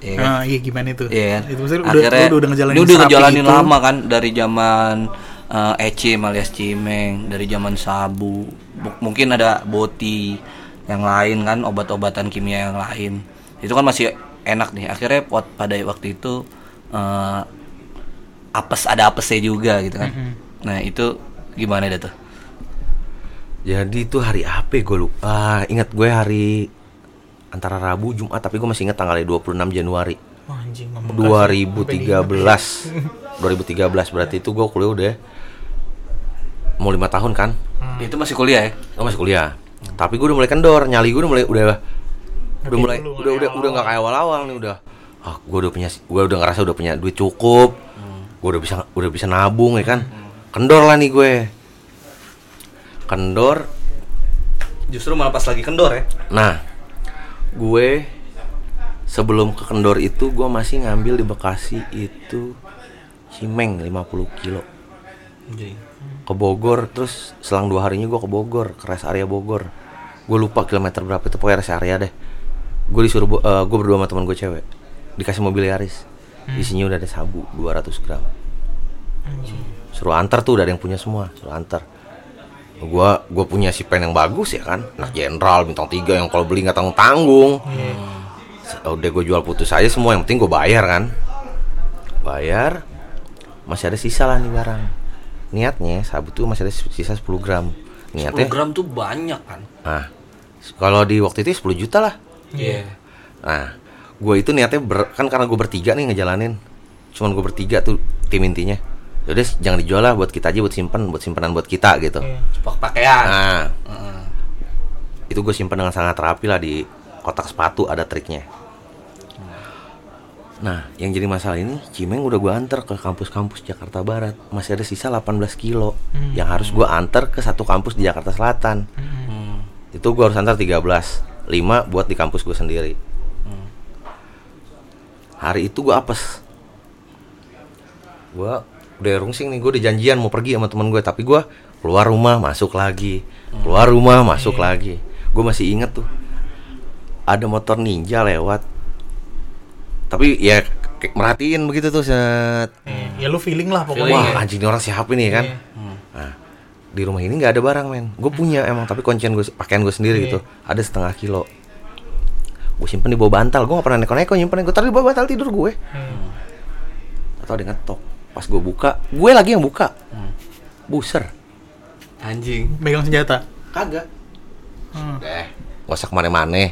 Speaker 1: Iya kan?
Speaker 2: Nah, iya gimana itu?
Speaker 1: Iya kan?
Speaker 2: Itu maksudnya udah,
Speaker 1: Akhirnya
Speaker 2: lu udah ngejalanin
Speaker 1: ini udah ngejalanin
Speaker 2: itu.
Speaker 1: lama kan dari zaman eh, Ecim alias Cimeng, dari zaman Sabu. Bu- mungkin ada Boti yang lain kan, obat-obatan kimia yang lain. Itu kan masih enak nih. Akhirnya pot- pada waktu itu eh, apes ada apesnya juga gitu kan. Nah, itu gimana dah tuh?
Speaker 3: jadi itu hari apa gue lupa ah, ingat gue hari antara Rabu Jumat tapi gue masih ingat tanggalnya 26 Januari.
Speaker 2: Wah, anjing, membekas ya.
Speaker 3: 2013 2013 berarti itu gue kuliah udah mau lima tahun kan?
Speaker 1: Itu masih kuliah ya?
Speaker 3: gue masih kuliah. Tapi gue udah mulai kendor nyali gue udah mulai udah udah mulai
Speaker 2: dulu,
Speaker 3: udah udah udah nggak kayak awal-awal nih udah. Ah gue udah punya gue udah ngerasa udah punya duit cukup. Gue udah bisa udah bisa nabung ya kan? Kendor lah nih gue. Kendor.
Speaker 1: Justru malah pas lagi kendor ya?
Speaker 3: Nah, gue sebelum ke Kendor itu gue masih ngambil di Bekasi itu Cimeng 50 kilo. Ke Bogor terus selang dua harinya gue ke Bogor ke rest area Bogor. Gue lupa kilometer berapa itu pokoknya rest area deh. Gue disuruh bo- eh, gue berdua sama teman gue cewek. Dikasih mobil Yaris. Isinya udah ada sabu 200 gram. Suruh antar tuh udah ada yang punya semua suruh antar gua gua punya si pen yang bagus ya kan? Nah jenderal bintang tiga yang kalau beli nggak tanggung tanggung udah gue jual putus aja semua yang penting gue bayar kan? Bayar masih ada sisa lah nih barang. Niatnya sabu tuh masih ada sisa 10 gram.
Speaker 1: 10
Speaker 3: niatnya
Speaker 1: gram tuh banyak kan?
Speaker 3: nah kalau di waktu itu 10 juta lah.
Speaker 1: Iya.
Speaker 3: Nah, gue itu niatnya ber- kan karena gue bertiga nih ngejalanin, cuman gue bertiga tuh tim intinya. Yaudah jangan dijual lah buat kita aja buat simpen, buat simpenan buat kita gitu.
Speaker 2: Iya.
Speaker 1: Cepak pakaian.
Speaker 3: Nah,
Speaker 1: Heeh.
Speaker 3: itu gue simpen dengan sangat rapi lah di kotak sepatu ada triknya. Nah, yang jadi masalah ini Cimeng udah gue antar ke kampus-kampus Jakarta Barat Masih ada sisa 18 kilo Yang harus gue antar ke satu kampus di Jakarta Selatan
Speaker 1: Hmm.
Speaker 3: Itu gue harus antar 13 5 buat di kampus gue sendiri Hari itu gue apes Gue udah rungsing nih Gue udah janjian mau pergi sama temen gue Tapi gue keluar rumah masuk lagi Keluar rumah masuk lagi Gue masih inget tuh Ada motor ninja lewat Tapi ya kayak merhatiin begitu tuh set.
Speaker 2: Eh, ya lu feeling lah pokoknya.
Speaker 3: Wah
Speaker 1: ya.
Speaker 3: anjing ini orang siapa nih kan?
Speaker 2: Iya.
Speaker 3: Nah, di rumah ini nggak ada barang men. Gue punya emang tapi kuncian gue pakaian gue sendiri
Speaker 2: Iya.
Speaker 3: gitu. Ada setengah kilo. Gue simpen di bawah bantal. Gue nggak pernah neko-neko nyimpen. Gue taruh di bawah bantal tidur gue.
Speaker 2: Hmm.
Speaker 3: Atau ada ngetok. Pas gue buka, gue lagi yang buka. Buser.
Speaker 1: Anjing.
Speaker 2: Megang senjata.
Speaker 3: Kagak.
Speaker 2: Hmm.
Speaker 3: Deh, gak usah ke mana-mana.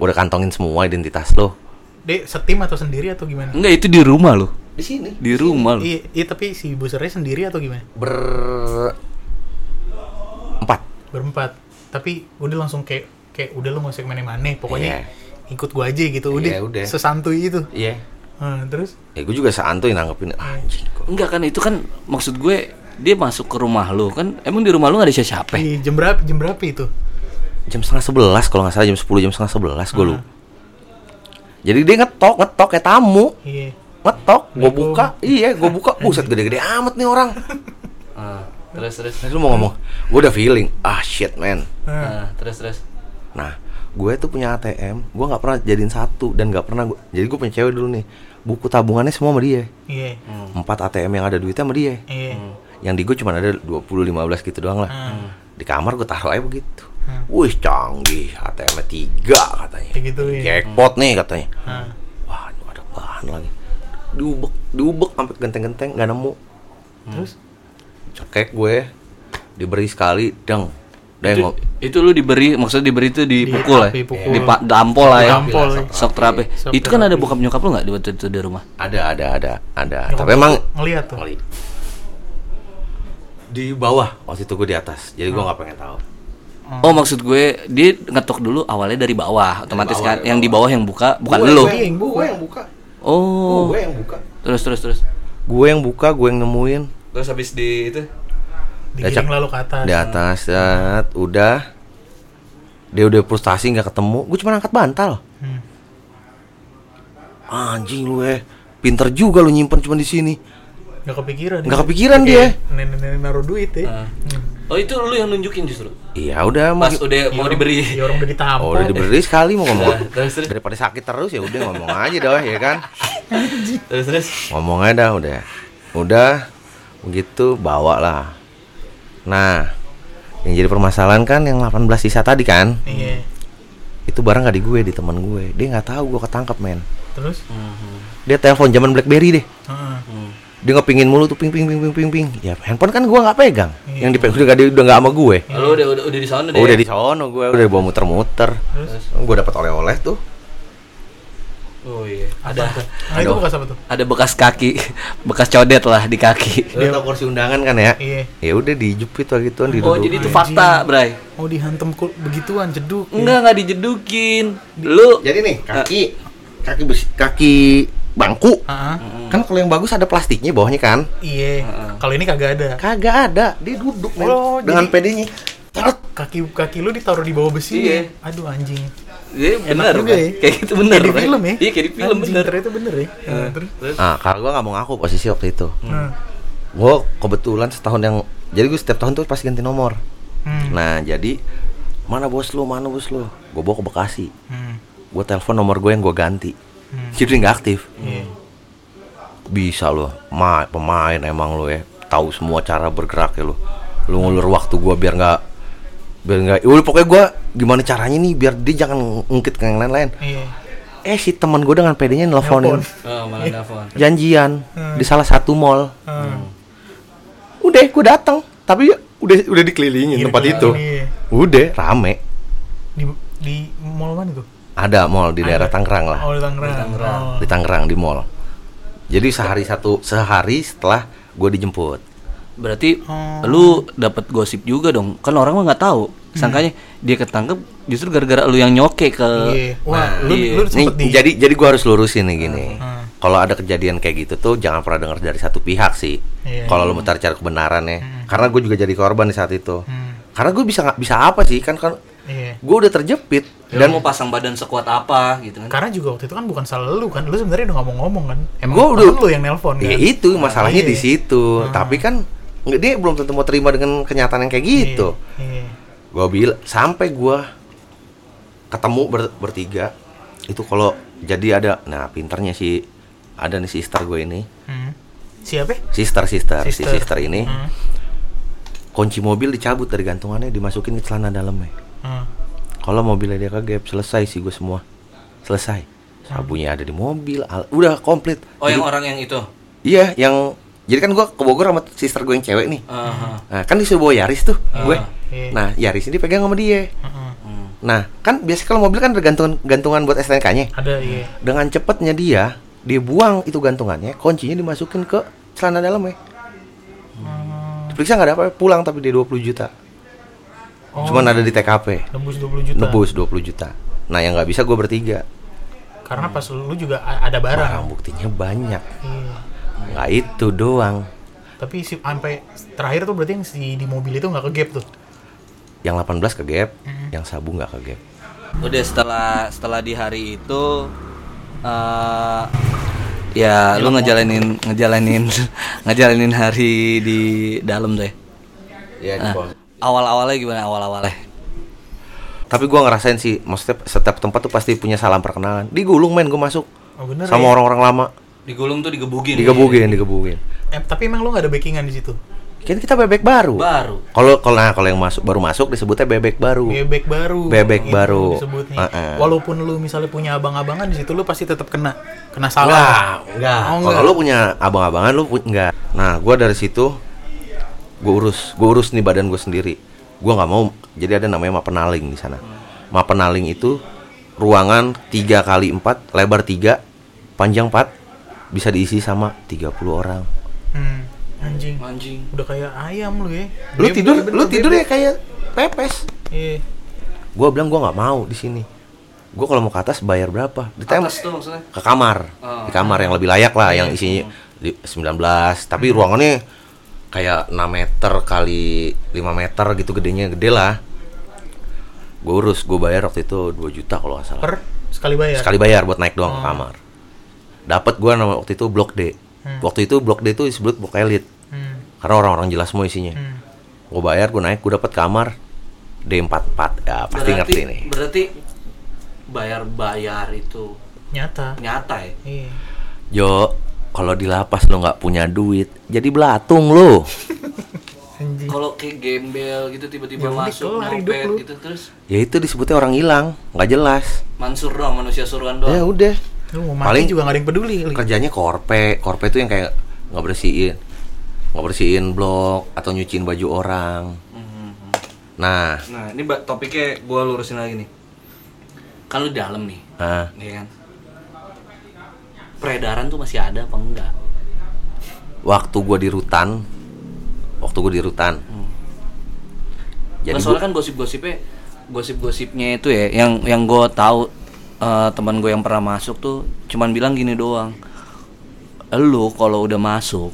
Speaker 3: Gue udah kantongin semua identitas lo.
Speaker 2: Dek, setim atau sendiri atau gimana?
Speaker 1: Enggak itu di rumah lu.
Speaker 3: Di sini.
Speaker 1: Di rumah lu.
Speaker 2: Iya, iya, tapi si busernya sendiri atau gimana?
Speaker 3: Ber empat.
Speaker 2: Berempat. Tapi udah langsung kayak kayak udah lu gak usah ke mana-mana. Pokoknya
Speaker 3: Iya.
Speaker 2: ikut gua aja gitu. Udah,
Speaker 3: Iya, udah.
Speaker 2: sesantuy itu.
Speaker 3: Iya.
Speaker 2: Nah, terus
Speaker 3: Ya gue juga santuy nanggepin anjing kok.
Speaker 1: Enggak kan itu kan maksud gue dia masuk ke rumah lu kan emang di rumah lu gak ada siapa-siapa.
Speaker 2: di jam berapa jam berapa itu?
Speaker 3: Jam setengah sebelas kalau nggak salah jam 10 jam setengah sebelas gue lu. Jadi dia ngetok ngetok kayak tamu
Speaker 2: Iya.
Speaker 3: ngetok gue buka iya gue buka buset gede-gede amat nih orang.
Speaker 1: Ah, terus terus.
Speaker 3: Terus lu mau ngomong gue udah feeling ah shit man.
Speaker 2: Nah,
Speaker 1: Ah, terus terus.
Speaker 3: Nah gue tuh punya ATM gue nggak pernah jadiin satu dan nggak pernah gua, jadi gue punya cewek dulu nih. Buku tabungannya semua sama dia.
Speaker 2: Iya.
Speaker 3: empat ATM yang ada duitnya sama dia.
Speaker 2: Iya.
Speaker 3: yang di gue cuma ada 20 15 gitu doang lah.
Speaker 2: Hmm.
Speaker 3: di kamar gue taruh aja begitu.
Speaker 2: Hmm.
Speaker 3: wih canggih. ATM tiga katanya.
Speaker 2: Gitu ya.
Speaker 3: jackpot nih katanya.
Speaker 2: Nah,
Speaker 3: wah ini ada bahan lagi? Diubek diubek sampai genteng-genteng nggak nemu.
Speaker 2: Terus?
Speaker 3: Cekek gue. Diberi sekali deng Udah
Speaker 1: Itu, itu lu diberi maksudnya diberi itu dipukul ya?
Speaker 2: Dipukul.
Speaker 1: Di pa- dampol lah ya.
Speaker 2: Dampol, ya.
Speaker 1: Sok terapi.
Speaker 2: Sok
Speaker 1: Itu kan ada bokap nyokap lu nggak di waktu itu di rumah?
Speaker 3: ada ada ada ada
Speaker 2: Nyokap
Speaker 3: tapi emang
Speaker 2: ngeliat tuh.
Speaker 3: di bawah waktu itu gue di atas jadi gue nggak pengen tahu
Speaker 1: Oh maksud gue dia ngetok dulu awalnya dari bawah otomatis
Speaker 3: bawah,
Speaker 1: kan yang di bawah yang buka bukan
Speaker 3: Gue-
Speaker 1: lu.
Speaker 3: gue yang buka gue yang buka
Speaker 1: Oh.
Speaker 3: gue yang buka
Speaker 1: Terus terus terus.
Speaker 3: gue yang buka gue yang nemuin
Speaker 1: Terus habis di itu
Speaker 2: Digiring lalu ke atas.
Speaker 3: di atas set, udah dia udah frustasi nggak ketemu gue cuma angkat bantal
Speaker 2: Hmm.
Speaker 3: anjing lu eh pinter juga lu nyimpen cuma di sini
Speaker 2: Gak kepikiran.
Speaker 3: Nggak
Speaker 2: ya.
Speaker 3: kepikiran dia.
Speaker 2: Nenek-nenek naruh duit ya.
Speaker 1: Ah.
Speaker 2: Hmm.
Speaker 1: Oh itu lu yang nunjukin justru.
Speaker 3: iya udah
Speaker 1: Pas
Speaker 3: mau
Speaker 1: udah mau diberi.
Speaker 2: Ya orang udah ditampol.
Speaker 3: oh udah diberi sekali mau ngomong
Speaker 1: Terus terus
Speaker 3: daripada sakit terus ya udah ngomong aja dah ya kan
Speaker 1: terus terus.
Speaker 3: ngomong aja dah udah udah begitu bawa lah nah yang jadi permasalahan kan yang 18 sisa tadi kan
Speaker 2: Iya.
Speaker 3: itu barang nggak di gue di teman gue dia nggak tahu gue ketangkep men
Speaker 2: Terus?
Speaker 3: dia telepon zaman BlackBerry deh
Speaker 2: Heeh.
Speaker 3: dia ngepingin mulu tuh ping ping ping ping ping ping ya handphone kan gue nggak pegang
Speaker 2: Iya.
Speaker 3: yang dipegang udah nggak udah nggak sama gue
Speaker 1: Lu udah udah udah di sana deh.
Speaker 3: oh, udah di sono gue udah bawa muter-muter
Speaker 2: Terus?
Speaker 3: gue dapat oleh-oleh tuh
Speaker 1: Oh iya. Ada
Speaker 2: Nah itu bekas apa tuh?
Speaker 1: ada bekas kaki, bekas codet lah di kaki.
Speaker 3: dia tau kursi undangan kan ya
Speaker 2: Iya.
Speaker 3: ya udah dijepit lah gitu
Speaker 1: Oh
Speaker 3: diduduk
Speaker 1: jadi itu fakta, Bray.
Speaker 2: Oh dihantam kul- begituan jeduk. ya.
Speaker 1: Enggak enggak dijedukin. Lu
Speaker 3: jadi nih kaki kaki besi, kaki bangku
Speaker 2: Heeh.
Speaker 3: kan kalau yang bagus ada plastiknya bawahnya kan
Speaker 2: Iya. Kalau ini kagak ada.
Speaker 3: kagak ada dia duduk men
Speaker 2: Oh,
Speaker 3: dengan
Speaker 2: jadi-
Speaker 3: pedenya.
Speaker 2: Kaki kaki lu ditaruh di bawah besi.
Speaker 1: Iya.
Speaker 2: Aduh anjing.
Speaker 1: Iya benar
Speaker 2: juga ya.
Speaker 1: Kayak gitu benar.
Speaker 2: Kayak di film ya.
Speaker 1: Iya kayak di film
Speaker 2: Anjing,
Speaker 1: bener.
Speaker 2: Ternyata bener ya. Nah, terus.
Speaker 1: Terus
Speaker 3: nah kalau gue nggak mau ngaku posisi waktu itu
Speaker 2: Nah.
Speaker 3: gue kebetulan setahun yang jadi gue setiap tahun tuh pasti ganti nomor
Speaker 2: Hmm.
Speaker 3: nah jadi mana bos lu mana bos lu gue bawa ke Bekasi
Speaker 2: Hmm.
Speaker 3: gue telepon nomor gue yang gue ganti
Speaker 2: Hmm.
Speaker 3: jadi nggak aktif
Speaker 2: Iya.
Speaker 3: bisa lo ma pemain emang lo ya tahu semua cara bergerak ya lo lu ngulur waktu gua biar nggak biar nggak ya udah pokoknya gua gimana caranya nih biar dia jangan ngungkit ke yang lain-lain
Speaker 2: Iya.
Speaker 3: eh si teman gua dengan pedenya nelfonin
Speaker 2: Nelpon.
Speaker 1: Oh, malah telepon.
Speaker 3: janjian
Speaker 2: Hmm.
Speaker 3: di salah satu mall
Speaker 2: Hmm.
Speaker 3: udah gua datang tapi udah udah dikelilingin
Speaker 2: Iya,
Speaker 3: tempat itu
Speaker 2: dikelilingin,
Speaker 3: udah rame
Speaker 2: Di di mall mana tuh?
Speaker 3: ada mall di daerah Tangerang lah
Speaker 2: Oh, di Tangerang.
Speaker 1: Di Tangerang.
Speaker 2: Oh.
Speaker 3: di Tangerang di mall jadi sehari satu sehari setelah gue dijemput
Speaker 1: Berarti
Speaker 2: Oh.
Speaker 1: lu dapat gosip juga dong. Kan orang mah nggak tahu. Sangkanya dia ketangkep justru gara-gara lu yang nyoke ke
Speaker 2: Iya. Wah,
Speaker 3: Nah,
Speaker 2: lu
Speaker 1: iya.
Speaker 2: lu
Speaker 3: Nih,
Speaker 2: di
Speaker 3: jadi jadi gua harus lurusin nih gini.
Speaker 2: Hmm.
Speaker 3: Kalau ada kejadian kayak gitu tuh jangan pernah dengar dari satu pihak sih.
Speaker 2: Iya.
Speaker 3: Kalau lu mau cari cari kebenaran ya. Karena gue juga jadi korban di saat itu.
Speaker 2: Hmm.
Speaker 3: Karena gue bisa nggak bisa apa sih kan kan
Speaker 2: Iya.
Speaker 3: gue udah terjepit
Speaker 1: dan
Speaker 3: dan
Speaker 1: mau pasang badan sekuat apa gitu kan.
Speaker 2: Karena juga waktu itu kan bukan salah lu kan. Lu sebenarnya udah ngomong-ngomong kan. Emang
Speaker 3: Gua udah-
Speaker 2: lu yang nelpon kan.
Speaker 3: ya itu masalahnya
Speaker 2: Iya.
Speaker 3: di situ. Tapi kan nggak dia belum tentu mau terima dengan kenyataan yang kayak gitu.
Speaker 2: Iya.
Speaker 3: Gue bilang sampai gua ketemu ber- bertiga itu kalau jadi ada nah pinternya si ada nih sister gue ini
Speaker 2: Hmm. Siapa?
Speaker 3: sister sister, si
Speaker 2: Sister.
Speaker 3: sister ini
Speaker 2: Hmm.
Speaker 3: kunci mobil dicabut dari gantungannya dimasukin ke celana dalamnya
Speaker 2: Hmm.
Speaker 3: kalau mobilnya dia kegap selesai sih gue semua selesai sabunya ada di mobil al- udah komplit
Speaker 1: Oh yang
Speaker 3: Jadi-
Speaker 1: orang yang itu.
Speaker 3: iya yang jadi kan gue ke Bogor sama sister gue yang cewek nih
Speaker 1: Aha.
Speaker 3: nah, kan disuruh bawa Yaris tuh gue
Speaker 2: iya.
Speaker 3: nah Yaris ini pegang sama dia
Speaker 2: Heeh.
Speaker 1: Hmm.
Speaker 3: nah kan biasanya kalau mobil kan ada gantungan gantungan buat STNK-nya
Speaker 2: Ada iya.
Speaker 3: dengan cepatnya dia dia buang itu gantungannya kuncinya dimasukin ke celana dalamnya
Speaker 2: Hmm.
Speaker 3: diperiksa nggak ada apa pulang tapi dia 20 juta
Speaker 2: Oh,
Speaker 3: cuman ada di TKP
Speaker 2: nembus 20 juta.
Speaker 3: nebus 20 juta nah yang nggak bisa gue bertiga
Speaker 2: Karena pas lu juga ada barang.
Speaker 3: barang buktinya banyak
Speaker 2: Iya.
Speaker 3: Nggak itu doang
Speaker 2: Tapi si sampai terakhir tuh berarti yang si di mobil itu nggak ke gap tuh.
Speaker 3: yang 18 ke gap
Speaker 2: Hmm.
Speaker 3: yang sabu nggak ke gap
Speaker 1: Udah setelah setelah di hari itu eh ya lu ngejalanin ngejalanin ngejalanin hari di dalam deh.
Speaker 3: ya
Speaker 1: Nah, awal-awalnya gimana awal-awalnya?
Speaker 3: tapi gua ngerasain sih maksudnya setiap tempat tuh pasti punya salam perkenalan digulung men gue masuk
Speaker 2: Oh bener
Speaker 3: sama
Speaker 2: ya?
Speaker 3: orang-orang lama
Speaker 1: Digulung tuh digebugin.
Speaker 3: digebugin digebugin
Speaker 2: Eh, tapi emang lu nggak ada backingan di situ.
Speaker 3: kan kita bebek baru
Speaker 1: Baru.
Speaker 3: kalau kalau nah, kalau yang masuk baru masuk disebutnya bebek baru
Speaker 2: Bebek baru.
Speaker 3: Bebek
Speaker 2: gitu
Speaker 3: baru.
Speaker 2: disebutnya.
Speaker 3: Heeh.
Speaker 2: Walaupun lu misalnya punya abang-abangan di situ lu pasti tetap kena kena salah.
Speaker 3: Enggak, enggak.
Speaker 2: Oh,
Speaker 3: Kalau lu punya abang-abangan lu pu- enggak. Nah, gua dari situ gua urus, gua urus nih badan gue sendiri. Gua nggak mau jadi ada namanya mapenaling di sana. Mapenaling itu ruangan 3 kali 4, lebar 3, panjang 4, bisa diisi sama 30 orang.
Speaker 2: Hmm, anjing.
Speaker 1: Anjing.
Speaker 2: Udah kayak ayam lu ya.
Speaker 3: Lu
Speaker 2: Bebek,
Speaker 3: tidur, lu tidur
Speaker 2: bebek.
Speaker 3: ya kayak pepes.
Speaker 2: Iya.
Speaker 3: Gua bilang gua nggak mau di sini. Gua kalau mau ke atas bayar berapa? Ditembak
Speaker 1: Atas tuh maksudnya.
Speaker 3: ke kamar
Speaker 1: Oh.
Speaker 3: di kamar yang lebih layak lah yang isinya di- 19 tapi ruangannya kayak 6 meter kali 5 meter gitu gedenya gede lah gue urus gue bayar waktu itu 2 juta kalau nggak salah
Speaker 2: Per sekali bayar.
Speaker 3: sekali bayar buat naik doang ke
Speaker 2: Oh.
Speaker 3: kamar dapat gue nama waktu itu blok D
Speaker 2: Hmm.
Speaker 3: waktu itu blok D itu disebut blok elit
Speaker 2: Hmm.
Speaker 3: karena orang-orang jelas semua isinya
Speaker 2: Hmm.
Speaker 3: gue bayar gue naik gue dapat kamar D44 ya pasti ngerti nih
Speaker 1: Berarti bayar-bayar itu
Speaker 2: Nyata.
Speaker 1: nyata ya.
Speaker 2: Iya.
Speaker 3: Jo kalau di lapas lo nggak punya duit jadi belatung lo.
Speaker 1: Kalau kayak gembel gitu tiba-tiba
Speaker 2: Ya
Speaker 1: masuk
Speaker 2: lu.
Speaker 1: gitu terus
Speaker 3: ya itu disebutnya orang hilang nggak jelas
Speaker 1: Mansur doang manusia suruhan doang.
Speaker 3: ya udah
Speaker 2: Lu mau
Speaker 3: Paling-
Speaker 2: juga gak ada yang peduli kali.
Speaker 3: kerjanya korpe korpe itu yang kayak nggak bersihin nggak bersihin blok atau nyuciin baju orang
Speaker 1: Mhm.
Speaker 3: nah
Speaker 1: Nah, ini topiknya gua lurusin lagi nih. Kalau di dalam nih,
Speaker 3: ah,
Speaker 1: ya kan. Peredaran tuh masih ada apa enggak?
Speaker 3: waktu gua di rutan waktu gua di rutan
Speaker 1: Hmm.
Speaker 3: jadi
Speaker 1: Nah,
Speaker 3: gua,
Speaker 1: soalnya kan gosip-gosipnya gosip-gosipnya itu ya yang yang gue tahu eh, teman gue yang pernah masuk tuh cuman bilang gini doang lu kalau udah masuk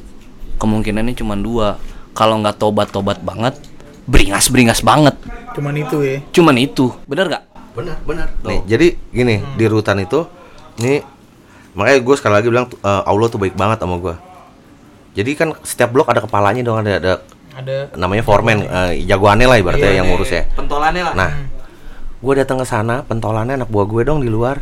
Speaker 1: kemungkinannya cuman dua. Kalau nggak tobat-tobat banget beringas-beringas banget.
Speaker 2: Cuman itu ya.
Speaker 1: cuman itu. Bener gak
Speaker 3: benar benar nih jadi gini di rutan itu nih makanya gue sekali lagi bilang eh, Allah tuh baik banget sama gua jadi kan setiap blok ada kepalanya dong ada ada
Speaker 2: Ada.
Speaker 3: namanya foreman eh, jagoannya lah ibaratnya yang ngurus ya.
Speaker 1: Pentolannya lah.
Speaker 3: Nah gue datang ke sana pentolannya anak buah gue dong di luar.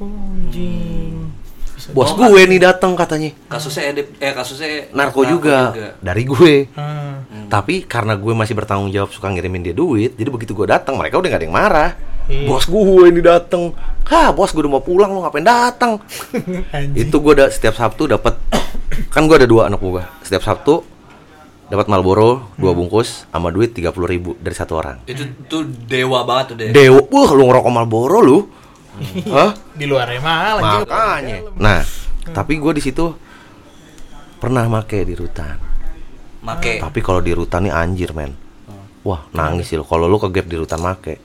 Speaker 2: Oh, anjing. Bisa
Speaker 3: bos gue nih datang katanya.
Speaker 1: Kasusnya edep eh kasusnya
Speaker 3: narko juga, dari gue.
Speaker 2: Ah,
Speaker 3: tapi karena gue masih bertanggung jawab suka ngirimin dia duit jadi begitu gue datang mereka udah gak ada yang marah.
Speaker 2: Iya.
Speaker 3: bos gue ini datang. Ha bos gue udah mau pulang lo ngapain datang?
Speaker 2: Anjing.
Speaker 3: itu gue udah setiap sabtu dapat kan gue ada dua anak buah. Setiap sabtu dapat Marlboro dua bungkus sama duit tiga puluh ribu dari satu orang.
Speaker 1: Itu tuh dewa banget tuh deh
Speaker 3: dewa wah lu ngerokok Marlboro lu? Hah?
Speaker 2: Di luar mahal anjing.
Speaker 3: makanya. Nah tapi gue di situ pernah make di rutan.
Speaker 1: Make.
Speaker 3: Tapi kalau di rutan nih anjir men. Wah nangis sih lo kalau lu ke gap di rutan make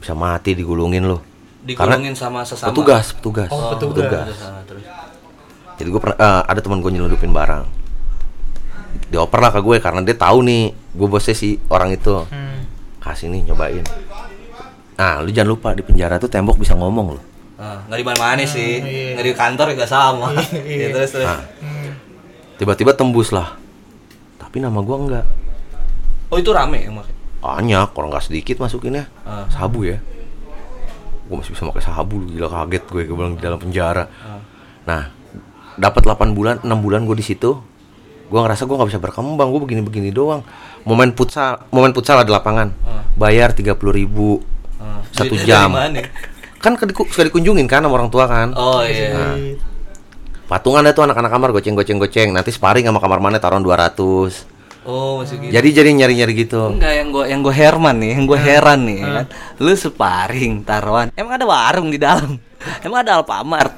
Speaker 3: bisa mati digulungin lo
Speaker 1: digulungin sama sesama.
Speaker 3: petugas petugas.
Speaker 2: Oh, petugas.
Speaker 1: Sama, terus.
Speaker 3: jadi gue pernah eh, ada teman gue nyelundupin barang dioper lah ke gue karena dia tahu nih gue bosnya si orang itu
Speaker 2: Hmm.
Speaker 3: kasih nih nyobain nah lu jangan lupa di penjara tuh tembok bisa ngomong lo
Speaker 1: Ah, nggak di mana-mana sih
Speaker 2: iya.
Speaker 1: nggak di kantor juga sama
Speaker 2: Iya.
Speaker 1: Ya, terus terus
Speaker 3: Nah.
Speaker 2: Hmm.
Speaker 3: tiba-tiba tembus lah tapi nama gue enggak
Speaker 1: oh itu rame yang pakai
Speaker 3: banyak orang nggak sedikit masukinnya
Speaker 1: Ah.
Speaker 3: sabu ya gue masih bisa pakai sabu gila kaget gue gue bilang di dalam penjara
Speaker 1: Ah.
Speaker 3: nah dapat 8 bulan 6 bulan gue di situ gue ngerasa gue nggak bisa berkembang gue begini-begini doang momen futsal momen futsal ada lapangan bayar 30.000 ribu
Speaker 1: Ah,
Speaker 3: satu jam kan ke- suka dikunjungin kan sama orang tua kan
Speaker 1: Oh iya.
Speaker 2: Di-
Speaker 3: patungan ada tuh anak-anak kamar goceng goceng goceng nanti sparring sama kamar mana taruhan 200
Speaker 1: Oh masih gitu.
Speaker 3: jadi jadi nyari nyari gitu
Speaker 1: Enggak yang gua yang gua Herman nih, yang gua heran nih kan. Lu sparring taruhan. Emang ada warung di dalam? Emang ada Alfamart?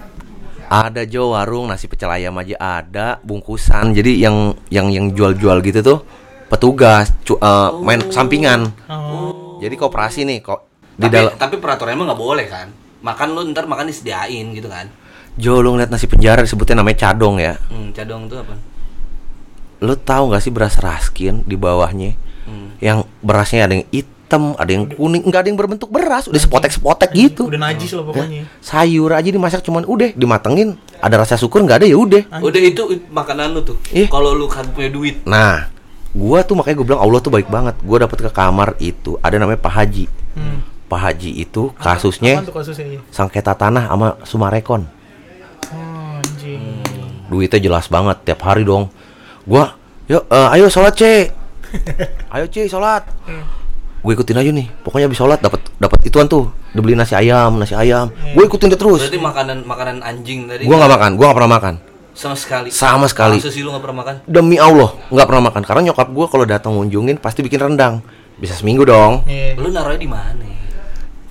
Speaker 3: Ada Jo warung nasi pecel ayam aja ada bungkusan jadi yang yang yang jual-jual gitu tuh petugas cu- eh, main sampingan
Speaker 2: Oh.
Speaker 3: jadi koperasi nih kok di
Speaker 1: Tapi,
Speaker 3: dalam
Speaker 1: tapi peraturan emang nggak boleh kan? Makan lu ntar makan disediain gitu kan?
Speaker 3: Jo lu ngeliat nasi penjara disebutnya namanya cadong ya
Speaker 1: Hmm, cadong tuh apa?
Speaker 3: lu tahu nggak sih beras raskin di bawahnya
Speaker 1: Hmm.
Speaker 3: yang berasnya ada yang hitam ada yang kuning nggak ada yang berbentuk beras udah sepotek sepotek gitu
Speaker 2: Udah najis lah pokoknya.
Speaker 3: sayur aja dimasak cuman udah dimatengin ada rasa syukur nggak ada ya udah
Speaker 1: Udah itu it- makanan lu tuh.
Speaker 3: Iya.
Speaker 1: Kalau lu kan punya duit.
Speaker 3: Nah, gua tuh makanya gue bilang Allah tuh baik banget. Gua dapet ke kamar itu ada namanya Pak Haji.
Speaker 2: Hmm.
Speaker 3: Pak Haji itu kasusnya
Speaker 2: kasusnya iya?
Speaker 3: sengketa tanah sama Sumarekon.
Speaker 2: Oh, anjing.
Speaker 3: Duitnya jelas banget tiap hari dong. Gua, yuk, eh, ayo sholat c, ayo c sholat. Gue ikutin aja nih. Pokoknya habis sholat dapat dapat ituan tuh. Dibeli nasi ayam, nasi ayam. Gue ikutin dia terus.
Speaker 1: Berarti makanan makanan anjing tadi.
Speaker 3: Gua nggak makan, gua nggak pernah makan.
Speaker 1: sama sekali.
Speaker 3: Sama sekali.
Speaker 1: Sih lu nggak pernah makan?
Speaker 3: Demi Allah, nggak pernah makan. Karena nyokap gua kalau datang ngunjungin pasti bikin rendang. Bisa seminggu dong.
Speaker 2: Iya.
Speaker 1: Lu naruhnya di mana?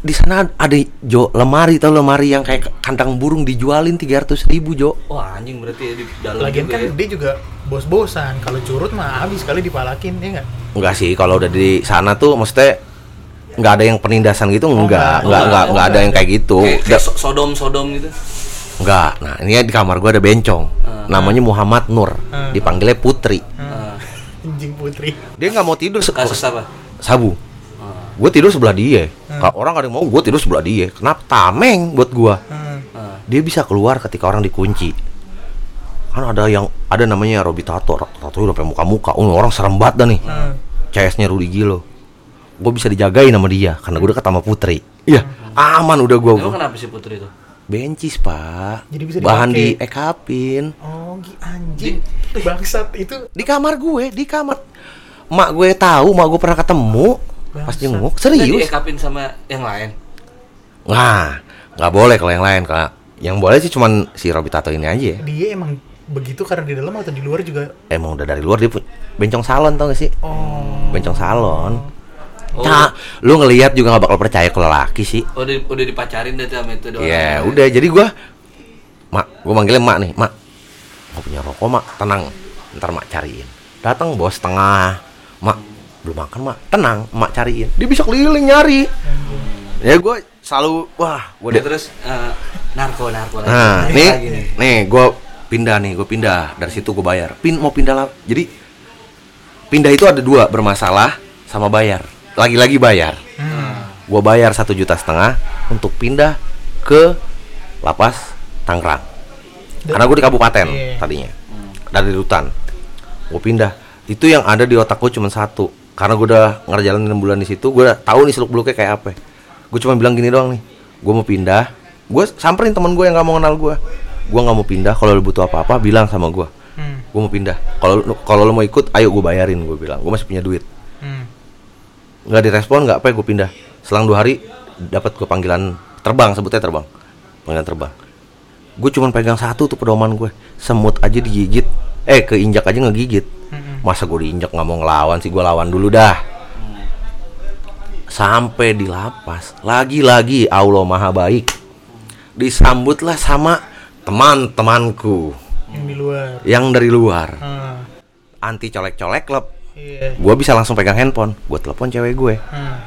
Speaker 1: Ya?
Speaker 3: di sana ada jo lemari tau lemari yang kayak kandang burung dijualin 300 ribu jo
Speaker 1: Wah anjing berarti di dalam
Speaker 2: Lagian
Speaker 1: juga
Speaker 2: kan
Speaker 1: ya.
Speaker 2: dia juga bos-bosan. Kalau curut mah habis kali dipalakin ya enggak?
Speaker 3: enggak sih kalau udah di sana tuh maksudnya nggak ada yang penindasan gitu enggak
Speaker 2: enggak.
Speaker 3: enggak
Speaker 2: Oh,
Speaker 3: enggak
Speaker 2: oh,
Speaker 3: enggak ada yang kayak gitu
Speaker 1: Kayak, kayak
Speaker 3: Da-
Speaker 1: so- sodom-sodom gitu.
Speaker 3: enggak nah ini di kamar gua ada bencong namanya Muhammad Nur
Speaker 2: Hmm.
Speaker 3: dipanggilnya Putri
Speaker 1: Ah,
Speaker 2: Anjing putri.
Speaker 3: dia nggak mau tidur
Speaker 1: kasus apa?
Speaker 3: sabu
Speaker 1: Ah,
Speaker 3: gue tidur sebelah dia kalau orang ada yang mau gue tidur sebelah dia. Kenapa? Tameng buat gua.
Speaker 2: Hmm.
Speaker 1: ah.
Speaker 3: dia bisa keluar ketika orang dikunci. Kan ada yang ada namanya Robi Tato Tato udah sampai muka-muka. Oh orang serem banget dah nih.
Speaker 2: Hmm.
Speaker 3: CS-nya Rudi Gilo gue bisa dijagain sama dia karena gue dekat sama Putri. Iya aman udah gue
Speaker 1: Emang kenapa sih Putri itu?
Speaker 3: bencis pak.
Speaker 2: Jadi bisa
Speaker 3: bahan di ekapin
Speaker 2: Oh, gi- anjing. Bangsat itu
Speaker 3: di kamar gue di kamar. Mak gue tahu mak gue pernah ketemu pas jenguk? Serius?
Speaker 1: Diekapin sama yang lain.
Speaker 3: nah nggak boleh kalau yang lain kak. Yang boleh sih cuman si Robi Tato ini aja
Speaker 2: dia emang begitu karena di dalam atau di luar juga.
Speaker 3: emang udah dari luar dia pu- bencong salon tau gak sih?
Speaker 2: Oh.
Speaker 3: bencong salon.
Speaker 1: Oh,
Speaker 3: Nah, lu ngelihat juga gak bakal percaya kalau laki sih.
Speaker 1: Udah udah dipacarin deh sama itu doang.
Speaker 3: Ya udah. Jadi gua mak gua manggilnya mak nih mak. Nggak punya rokok mak. Tenang ntar mak cariin. Datang bos tengah. Mak belum makan mak. Tenang mak cariin. Dia bisa keliling nyari. Ya gua selalu wah gua
Speaker 1: Udah
Speaker 3: deh
Speaker 1: terus eh, narko narko lagi.
Speaker 3: nah
Speaker 1: Narko
Speaker 3: nih
Speaker 1: lagi
Speaker 3: nih gua pindah nih gua pindah. Dari situ gua bayar. Pin mau pindah lah jadi pindah itu ada dua bermasalah sama bayar. Lagi-lagi bayar.
Speaker 2: Hmm.
Speaker 3: gua bayar satu juta setengah untuk pindah ke lapas Tangerang. Karena gue di kabupaten
Speaker 2: Iya.
Speaker 3: tadinya. Dari rutan gue pindah. Itu yang ada di otak gue cuma satu karena gue udah ngerjalanin enam bulan di situ gue udah tahu nih seluk beluknya kayak apa. Gue cuma bilang gini doang nih gue mau pindah. Gue samperin temen gue yang nggak mau kenal gue gue nggak mau pindah kalau lu butuh apa apa bilang sama gue
Speaker 2: Hmm.
Speaker 3: gue mau pindah. Kalau kalau lo mau ikut ayo gue bayarin gue bilang. Gue masih punya duit.
Speaker 2: Hmm.
Speaker 3: nggak direspon nggak apa gue pindah. Selang dua hari dapat gue panggilan terbang sebutnya terbang. Panggilan terbang. Gue cuman pegang satu tuh pedoman gue semut aja digigit. Eh keinjak aja ngegigit.
Speaker 2: Hmm.
Speaker 3: Masa gue diinjak nggak mau ngelawan sih gue lawan dulu dah sampai di lapas lagi-lagi Allah maha baik disambutlah sama teman-temanku
Speaker 2: Yang di luar.
Speaker 3: yang dari luar
Speaker 2: Hmm.
Speaker 3: anti colek-colek klub
Speaker 2: Iya.
Speaker 3: gue bisa langsung pegang handphone gue telepon cewek gue
Speaker 2: Hmm.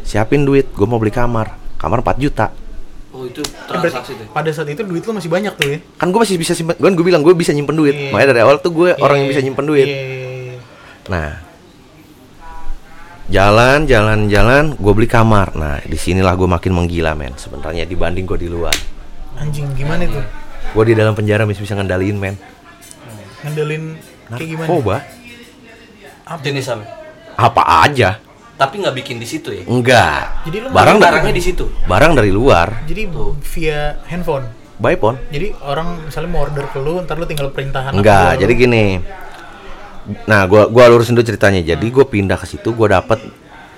Speaker 3: siapin duit gue mau beli kamar kamar 4 juta
Speaker 1: Oh itu
Speaker 2: Eh,
Speaker 1: transaksi tuh.
Speaker 2: pada saat itu duit lu masih banyak tuh ya?
Speaker 3: kan gue masih bisa simpen kan gue bilang gue bisa nyimpen duit
Speaker 2: Iya.
Speaker 3: makanya dari awal tuh gue orang yang bisa nyimpen duit
Speaker 2: iya, iya.
Speaker 3: Nah jalan jalan jalan gue beli kamar nah di sinilah gue makin menggila men sebenarnya dibanding gue di luar
Speaker 2: Anjing gimana itu?
Speaker 3: gue di dalam penjara masih bisa ngendaliin men
Speaker 2: Ngandelin kayak gimana?
Speaker 3: narkoba
Speaker 2: Apa?
Speaker 1: Jenis apa?
Speaker 3: apa aja
Speaker 1: Tapi nggak bikin di situ ya.
Speaker 3: enggak
Speaker 2: Jadi lu
Speaker 3: barang
Speaker 1: barangnya
Speaker 3: dari
Speaker 1: di situ.
Speaker 3: barang dari luar
Speaker 2: Jadi via handphone.
Speaker 3: by phone.
Speaker 2: Jadi orang misalnya mau order ke lu, ntar lu tinggal perintahan.
Speaker 3: Enggak,
Speaker 2: lu-
Speaker 3: jadi gini. Nah, gua gua lurusin dulu ceritanya. Jadi gua pindah ke situ, gua dapet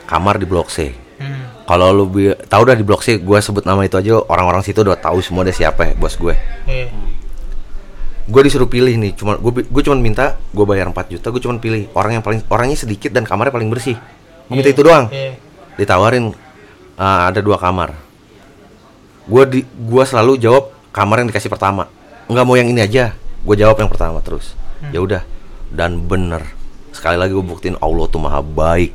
Speaker 3: kamar di Blok C.
Speaker 2: Hmm.
Speaker 3: Kalau lu tahu dah di Blok C, gua sebut nama itu aja orang-orang situ udah tahu semua deh siapa ya, bos gue.
Speaker 2: Iya.
Speaker 3: Gue disuruh pilih nih, cuma gue gue cuma minta gue bayar 4 juta, gue cuma pilih orang yang paling orangnya sedikit dan kamarnya paling bersih. Gue minta
Speaker 2: Iya,
Speaker 3: itu doang.
Speaker 2: Iya.
Speaker 3: Ditawarin "Ah, ada dua kamar. Gue di gua selalu jawab kamar yang dikasih pertama. Nggak mau yang ini aja. Gue jawab yang pertama terus. Ya udah. Dan bener. Sekali lagi gue buktiin Allah tuh maha baik.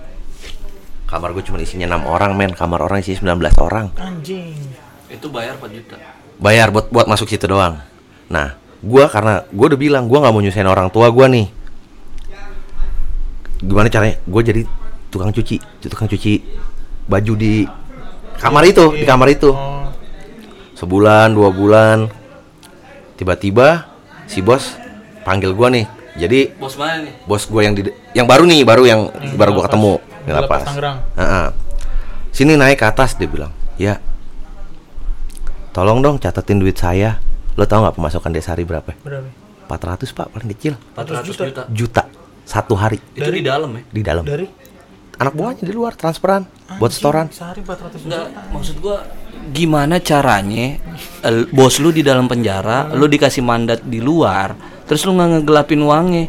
Speaker 3: Kamar gue cuma isinya enam orang men, kamar orang isinya 19 orang.
Speaker 2: Anjing.
Speaker 1: Itu bayar 4 juta.
Speaker 3: bayar buat buat masuk situ doang. Nah, gua karena gua udah bilang gua nggak mau nyusahin orang tua gua nih. Gimana caranya? Gue jadi tukang cuci, tukang cuci baju di kamar itu, di kamar itu.
Speaker 2: Oh.
Speaker 3: Sebulan, dua bulan. Tiba-tiba si bos panggil gua nih. Jadi
Speaker 1: Bos mana nih?
Speaker 3: bos gue yang di yang baru nih baru yang
Speaker 2: Yang
Speaker 3: baru gue ketemu
Speaker 2: Di lapas Tangerang.
Speaker 3: Heeh. sini naik ke atas dia bilang ya tolong dong catetin duit saya lo tau nggak pemasukan desa hari berapa
Speaker 2: Berapa?
Speaker 3: 400 pak paling kecil
Speaker 1: 400
Speaker 2: juta.
Speaker 1: juta.
Speaker 3: juta satu hari
Speaker 1: Itu di dalam ya?
Speaker 3: di dalam
Speaker 2: Dari
Speaker 3: anak buahnya di luar transferan buat
Speaker 2: Anjing,
Speaker 3: setoran
Speaker 2: Sehari 400
Speaker 1: Enggak,
Speaker 2: juta.
Speaker 1: maksud gua gimana caranya bos lu di dalam penjara, lu dikasih mandat di luar, terus lu nggak ngegelapin uangnya.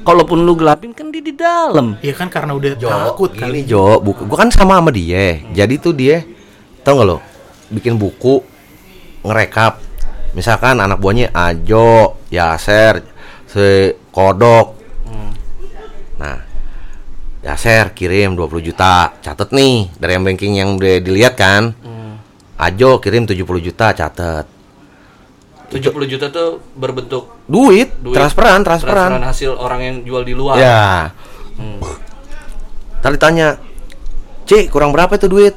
Speaker 1: Kalaupun lu gelapin kan dia di dalam.
Speaker 2: Iya kan karena udah
Speaker 3: Jo,
Speaker 2: takut
Speaker 3: gini
Speaker 2: kali.
Speaker 3: Jo, buku, gua kan sama sama dia. Jadi tuh dia, tau nggak lo, bikin buku ngerekap. Misalkan anak buahnya Ajo, Yaser, si Kodok. Nah, Yaser kirim 20 juta, catet nih dari yang banking yang udah dilihat kan. Ajo kirim 70 juta, catet.
Speaker 1: 70 juta tuh berbentuk
Speaker 3: Duit,
Speaker 1: duit
Speaker 3: transferan, transferan.
Speaker 1: transferan hasil orang yang jual di luar.
Speaker 3: Ya. Tadi tanya, Cik kurang berapa itu duit?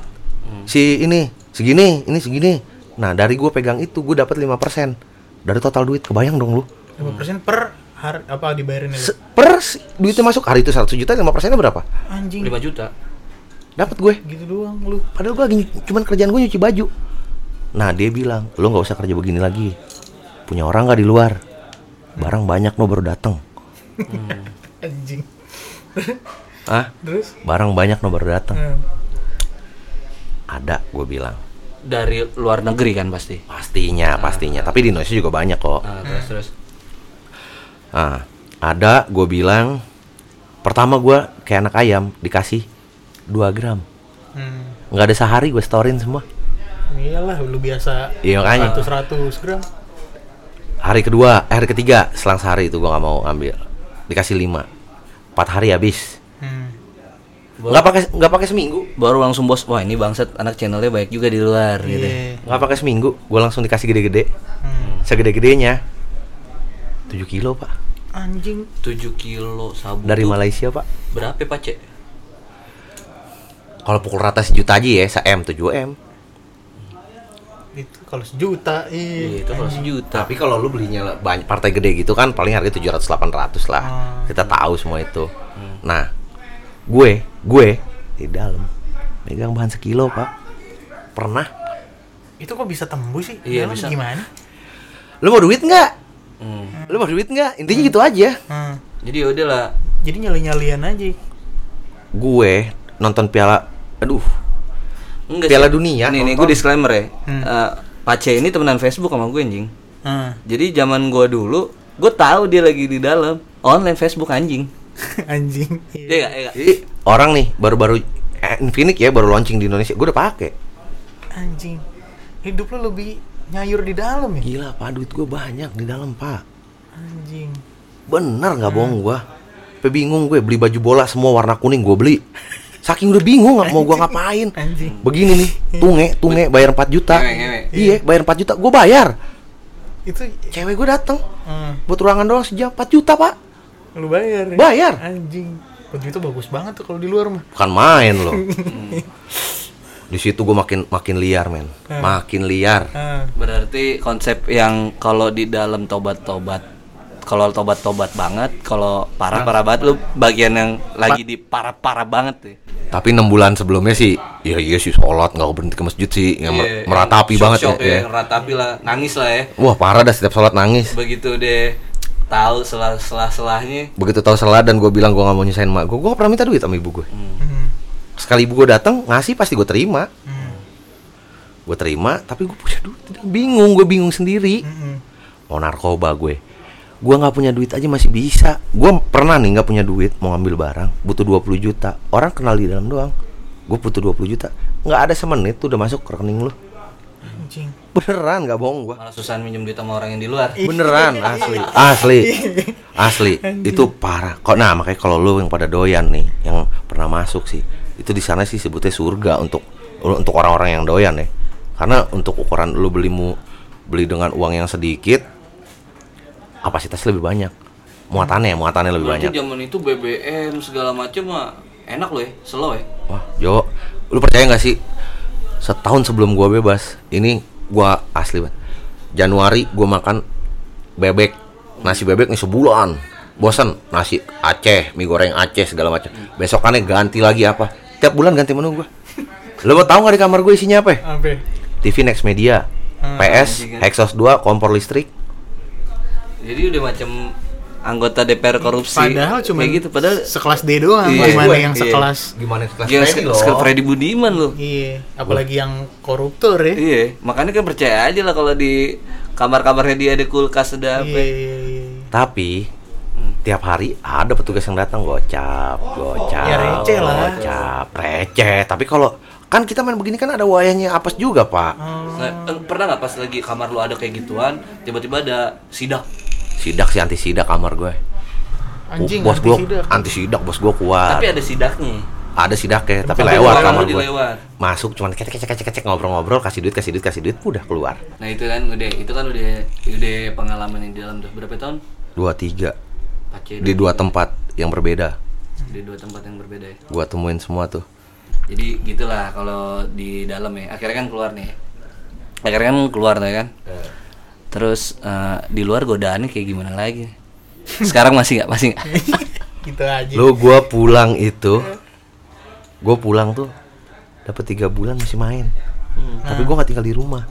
Speaker 3: Si ini segini, ini segini. Nah dari gue pegang itu gue dapat 5% dari total duit. Kebayang dong lu?
Speaker 2: 5% per hari apa dibayarin?
Speaker 3: Se- per duitnya masuk hari itu 100 juta, 5 persennya berapa?
Speaker 2: Anjing.
Speaker 1: 5 juta.
Speaker 3: Dapat gue.
Speaker 2: Gitu doang lu.
Speaker 3: Padahal gue lagi cuman kerjaan gue nyuci baju. Nah dia bilang, lo nggak usah kerja begini lagi. Punya orang nggak di luar? Barang banyak no baru datang.
Speaker 2: Anjing.
Speaker 3: Ah,
Speaker 2: Terus?
Speaker 3: barang banyak no baru datang.
Speaker 2: Hmm.
Speaker 3: Ada, gue bilang.
Speaker 1: Dari luar negeri kan pasti.
Speaker 3: Pastinya, pastinya. Tapi di Indonesia juga banyak kok.
Speaker 1: Nah, terus terus.
Speaker 3: Nah, ada gue bilang pertama gue kayak anak ayam dikasih 2 gram.
Speaker 2: Hmm.
Speaker 3: nggak ada sehari gue storin semua.
Speaker 2: Iyalah lu biasa
Speaker 3: Iya, makanya.
Speaker 2: 100 100 gram.
Speaker 3: Hari kedua, eh, hari ketiga selang sehari itu gue nggak mau ambil. Dikasih 5 4 hari habis.
Speaker 2: Hmm.
Speaker 3: Nggak pakai nggak pakai seminggu.
Speaker 1: Baru langsung bos, wah ini bangsat anak channelnya baik juga di luar gitu.
Speaker 2: Iya.
Speaker 3: Nggak pakai seminggu, gue langsung dikasih gede-gede.
Speaker 2: Hmm.
Speaker 3: Segede-gedenya 7 kilo pak
Speaker 2: Anjing.
Speaker 1: 7 kilo sabu.
Speaker 3: dari Malaysia pak.
Speaker 1: Berapa Pak Cek?
Speaker 3: Kalau pukul rata sejuta aja ya, 1 M 7 M.
Speaker 2: Kalau sejuta,
Speaker 1: Iya,
Speaker 2: iya.
Speaker 1: itu kalau sejuta.
Speaker 3: Tapi kalau lu belinya banyak partai gede gitu kan paling harga 700 800 lah.
Speaker 2: Hmm.
Speaker 3: Kita tahu semua itu. Nah, gue, gue di dalam megang bahan sekilo, Pak. Pernah.
Speaker 2: Itu kok bisa tembus sih?
Speaker 1: Iya,
Speaker 2: Dalam
Speaker 1: bisa.
Speaker 2: Gimana?
Speaker 3: Lu mau duit nggak?
Speaker 1: Hmm.
Speaker 3: Lu mau duit nggak? Intinya gitu aja.
Speaker 2: Hmm.
Speaker 1: Jadi ya udahlah.
Speaker 2: Jadi nyali-nyalian aja.
Speaker 3: Gue nonton piala aduh,
Speaker 1: Enggak
Speaker 3: Piala
Speaker 1: sih.
Speaker 3: Dunia,
Speaker 1: Nih, nih gue disclaimer ya.
Speaker 2: Hmm.
Speaker 1: Eh, Pace ini temenan Facebook sama gue anjing.
Speaker 2: Hmm.
Speaker 1: Jadi zaman gue dulu, gue tahu dia lagi di dalam online Facebook anjing.
Speaker 2: Anjing.
Speaker 1: Iya? Iya?
Speaker 3: Jadi orang nih baru-baru eh, Infinix ya baru launching di Indonesia. Gue udah pakai.
Speaker 2: Anjing. Hidup lu lebih nyayur di dalam ya?
Speaker 3: Gila, Pak, duit gue banyak di dalam, Pak.
Speaker 2: Anjing.
Speaker 3: Bener nggak bohong gua Sampai bingung gue beli baju bola semua warna kuning gue beli Saking udah bingung nggak mau gua ngapain
Speaker 2: Anjing.
Speaker 3: Begini nih Tunge, tunge bayar 4 juta
Speaker 1: ngewe.
Speaker 3: Iya bayar 4 juta Gue bayar
Speaker 2: Itu
Speaker 3: Cewek gue dateng
Speaker 2: hmm,
Speaker 3: Buat ruangan doang sejam 4 juta pak
Speaker 2: lu bayar. ya?
Speaker 3: Bayar.
Speaker 2: Anjing. Baju itu bagus banget tuh kalau di luar mah.
Speaker 3: Bukan main loh Di situ gue makin makin liar men Makin liar
Speaker 2: Ah.
Speaker 1: Berarti konsep yang kalau di dalam tobat-tobat kalau tobat-tobat banget, kalau parah-parah banget lu bagian yang lagi di parah-parah banget tuh.
Speaker 3: Tapi enam bulan sebelumnya sih, ya iya sih sholat nggak berhenti ke masjid sih, yang mer-
Speaker 1: Iya,
Speaker 3: meratapi
Speaker 1: yang
Speaker 3: banget ya.
Speaker 1: shock-shock
Speaker 3: ya.
Speaker 1: meratapi lah, nangis lah ya.
Speaker 3: Wah parah dah setiap sholat nangis.
Speaker 1: Begitu deh tahu selah selah selahnya.
Speaker 3: Begitu tahu salah dan gue bilang gue nggak mau nyusahin mak gue, gue pernah minta duit sama ibu gue.
Speaker 2: Hmm.
Speaker 3: Sekali ibu gue datang ngasih pasti gue terima.
Speaker 2: Hmm.
Speaker 3: Gue terima, tapi gue punya duit, bingung, gue bingung sendiri.
Speaker 2: Hmm.
Speaker 3: Mau narkoba gue, gue nggak punya duit aja masih bisa. Gue pernah nih nggak punya duit mau ngambil barang, butuh 20 juta. Orang kenal di dalam doang. Gue butuh 20 juta, nggak ada semenit tuh udah masuk ke rekening lu.
Speaker 2: Anjing.
Speaker 3: Beneran nggak bohong gue.
Speaker 1: Malah susah minjem duit sama orang yang di luar.
Speaker 3: Beneran asli. Asli. Asli. Itu parah. Kok nah makanya kalau lu yang pada doyan nih, yang pernah masuk sih, itu di sana sih sebutnya surga untuk untuk orang-orang yang doyan ya. Karena untuk ukuran lu beli mu beli dengan uang yang sedikit kapasitas lebih banyak. Muatannya, muatannya lebih
Speaker 1: Berarti
Speaker 3: banyak.
Speaker 1: zaman itu BBM segala macem mah enak loh ya, slow ya.
Speaker 3: Wah, Jo, lu percaya nggak sih? Setahun sebelum gua bebas, ini gua asli banget. Januari gua makan bebek, nasi bebek nih sebulan. Bosan nasi Aceh, mie goreng Aceh segala macam. Besokannya ganti lagi apa? Tiap bulan ganti menu gua. Lu mau tahu nggak di kamar gue isinya apa?
Speaker 2: Apa?
Speaker 3: TV Next Media, PS. Hexos 2, kompor listrik.
Speaker 1: Jadi udah macam anggota DPR korupsi.
Speaker 2: Padahal cuma
Speaker 1: kayak gitu padahal
Speaker 2: sekelas D doang.
Speaker 1: Iya.
Speaker 2: Gimana
Speaker 1: Gue,
Speaker 2: yang
Speaker 1: iya.
Speaker 2: sekelas?
Speaker 3: Gimana kelas
Speaker 1: ya,
Speaker 3: Freddy loh?
Speaker 1: sekal Freddy Budiman loh.
Speaker 2: Iya, apalagi yang koruptor ya.
Speaker 1: Iya, makanya kan percaya aja lah kalau di kamar-kamarnya dia ada kulkas ada apa.
Speaker 2: Iya, iya, iya.
Speaker 3: Tapi tiap hari ada petugas yang datang gocap, gocap,
Speaker 2: Ya, receh lah.
Speaker 3: gocap, receh. Tapi kalau kan kita main begini kan ada wayahnya apes juga pak.
Speaker 1: Nah, eh, pernah nggak pas lagi kamar lu ada kayak gituan, tiba-tiba ada sidak.
Speaker 3: Sidak sih anti sidak kamar gue.
Speaker 2: Anjing,
Speaker 3: bos gue
Speaker 2: anti-sidak.
Speaker 3: anti sidak, bos gue kuat.
Speaker 1: Tapi ada sidaknya.
Speaker 3: ada sidaknya, tapi
Speaker 1: Tapi
Speaker 3: lewat
Speaker 1: kamar
Speaker 3: gue. Masuk cuman kecek kecek kecek kecek ngobrol-ngobrol, kasih duit kasih duit kasih duit, udah keluar.
Speaker 1: Nah itu kan udah, itu kan udah udah pengalaman yang di dalam tuh berapa tahun?
Speaker 3: Dua tiga
Speaker 1: Pace
Speaker 3: di dua tempat yang berbeda.
Speaker 1: di dua tempat yang berbeda ya.
Speaker 3: Gua temuin semua tuh.
Speaker 1: Jadi gitulah kalau di dalam ya. Akhirnya kan keluar nih. Akhirnya kan keluar tuh kan. Terus eh, di luar godaannya kayak gimana lagi? Sekarang masih nggak? Masih nggak?
Speaker 2: Gitu aja.
Speaker 3: Lu gua pulang itu, gua pulang tuh dapat tiga bulan masih main. Tapi gua nggak tinggal di rumah.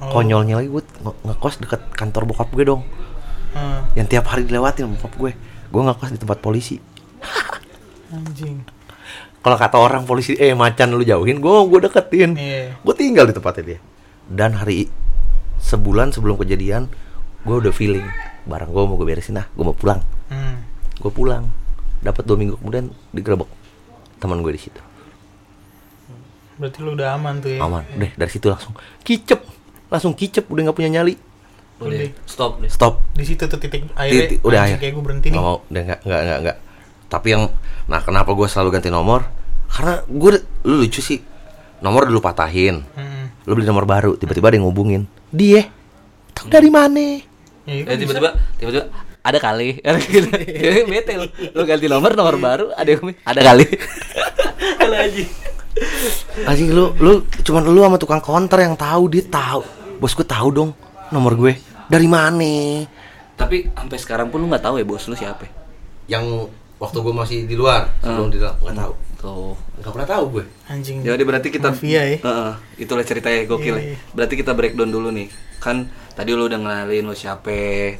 Speaker 2: Oh.
Speaker 3: Konyolnya lagi gue nge- ngekos deket kantor bokap gue dong.
Speaker 2: Hmm,
Speaker 3: Yang tiap hari dilewatin sama bokap gue. Gue ngekos di tempat polisi.
Speaker 2: anjing.
Speaker 3: Kalau kata orang polisi, eh macan lu jauhin, gue gue deketin.
Speaker 2: Iya.
Speaker 3: Gue tinggal di tempatnya dia. Dan hari sebulan sebelum kejadian, gue udah feeling barang gue mau gue beresin ah, gue mau pulang.
Speaker 2: Hmm.
Speaker 3: Gue pulang. Dapat dua minggu kemudian digerebek teman gue di situ.
Speaker 2: Berarti lu udah aman tuh ya.
Speaker 3: Aman. Udah dari situ langsung kicep, langsung kicep udah nggak punya nyali.
Speaker 1: Udah, stop deh.
Speaker 3: Stop.
Speaker 2: Di situ tuh titik akhirnya.
Speaker 3: Titik, udah akhir.
Speaker 2: kayak gue berhenti nih.
Speaker 3: Nggak mau, udah nggak nggak nggak nggak. Tapi yang, nah kenapa gue selalu ganti nomor? Karena gue, lu lucu sih. Nomor dulu patahin.
Speaker 2: Hmm.
Speaker 3: Lu beli nomor baru, tiba-tiba ada yang ngubungin. Dia, tahu dari mana?
Speaker 2: Ya,
Speaker 1: Eh tiba-tiba tiba-tiba ada kali. Bete lu. Lu ganti nomor nomor baru ada ada kali. Aja.
Speaker 3: Anjing lu, lu cuman lu sama tukang counter yang tahu dia tahu. Bos gue tahu dong nomor gue. Dari mana?
Speaker 1: Tapi sampai sekarang pun lu nggak tahu ya bos lu siapa.
Speaker 3: Yang waktu gue masih di luar, sebelum di dalam nggak tahu.
Speaker 1: Tuh.
Speaker 3: Nggak pernah tahu gue.
Speaker 2: Anjing.
Speaker 1: Ya udah berarti kita
Speaker 2: Mafia ya.
Speaker 1: Heeh, itulah ceritanya gokil
Speaker 2: Iya,
Speaker 1: ya.
Speaker 2: iya.
Speaker 1: Berarti kita breakdown dulu nih. Kan tadi lu udah ngenalin lu siapa,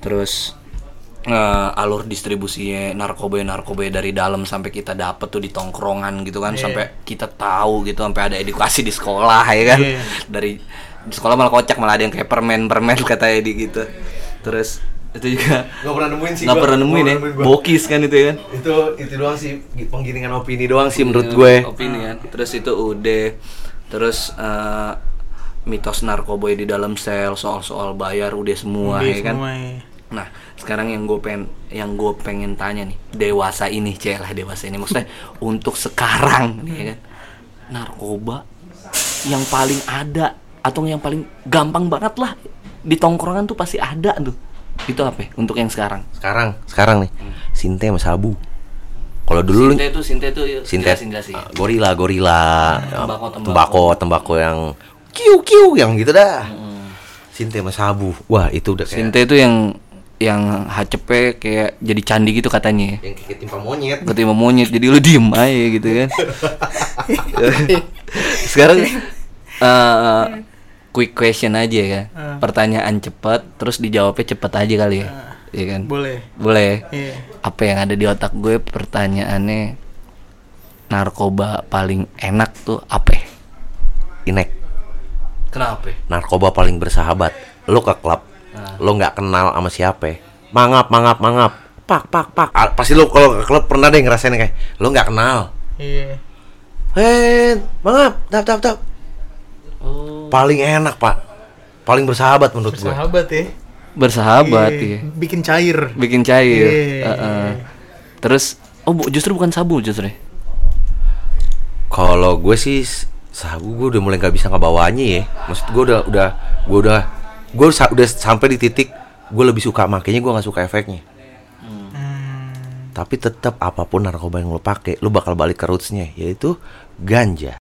Speaker 1: terus eh, alur distribusinya narkoba narkoba dari dalam sampai kita dapet tuh di tongkrongan gitu kan,
Speaker 2: Iya.
Speaker 1: sampai kita tahu gitu, sampai ada edukasi di sekolah ya kan.
Speaker 2: Iya.
Speaker 1: Dari di sekolah malah kocak malah ada yang kayak permen permen katanya di gitu. Terus itu juga
Speaker 3: Nggak pernah nemuin sih
Speaker 1: nggak
Speaker 3: gua.
Speaker 1: pernah nemuin ya,
Speaker 3: nemuin gua.
Speaker 1: bokis kan itu ya kan.
Speaker 3: Itu itu doang sih penggiringan opini doang sih menurut gue.
Speaker 1: opini kan terus itu udah terus eh, mitos narkoba di dalam sel soal-soal bayar udah semua
Speaker 2: Udah
Speaker 1: ya kan
Speaker 2: semua ya.
Speaker 1: nah sekarang yang gue pengen yang gue pengen tanya nih dewasa ini cek lah dewasa ini maksudnya untuk sekarang nih ya kan narkoba yang paling ada atau yang paling gampang banget lah di tongkrongan tuh pasti ada tuh itu apa ya? untuk yang sekarang
Speaker 3: Sekarang, sekarang nih. Sinte sama sabu. Kalau dulu lu
Speaker 1: Sinte itu Sinte itu
Speaker 3: Sintet
Speaker 1: jelasin jelasin.
Speaker 3: uh, gorila gorila uh,
Speaker 1: Tembakau, tembakau.
Speaker 3: tembakau tembakau yang kiu kiu yang gitu dah Sinte sama sabu wah itu udah kayak
Speaker 1: Sinte itu yang yang HCP kayak jadi candi gitu katanya.
Speaker 3: Yang kayak timpa monyet.
Speaker 1: Ketimpa monyet jadi lu diem aja gitu kan. Sekarang eh, quick question aja kan. Pertanyaan cepat terus dijawabnya cepet aja kali ya. Iya kan?
Speaker 2: Boleh.
Speaker 1: Boleh.
Speaker 2: Iya.
Speaker 1: Apa yang ada di otak gue pertanyaannya narkoba paling enak tuh apa?
Speaker 3: Inek.
Speaker 1: Kenapa?
Speaker 3: Narkoba paling bersahabat. Lu ke klub, lu nggak kenal sama siapa. Mangap, mangap, mangap. Pak, pak, pak. Ah, Pasti lu kalau ke klub pernah deh ngerasain kayak lu nggak kenal.
Speaker 2: Iya.
Speaker 3: Eh, mangap, tap, tap, tap.
Speaker 1: Oh.
Speaker 3: Paling enak, Pak. Paling bersahabat menurut gue.
Speaker 2: Ya.
Speaker 1: Bersahabat
Speaker 2: Iya.
Speaker 1: ya.
Speaker 2: Bikin cair.
Speaker 1: Bikin cair.
Speaker 2: Iya.
Speaker 1: Heeh. Terus oh bu- justru bukan sabu justru. ya?
Speaker 3: Kalau gue sih sabu gue udah mulai nggak bisa ngebawanya ya. Maksud gue udah udah gue udah gue sa- udah sampai di titik gue lebih suka makanya gue nggak suka efeknya.
Speaker 2: Hmm.
Speaker 3: Tapi tetap apa pun narkoba yang lo pakai, lo bakal balik ke rootsnya, yaitu ganja.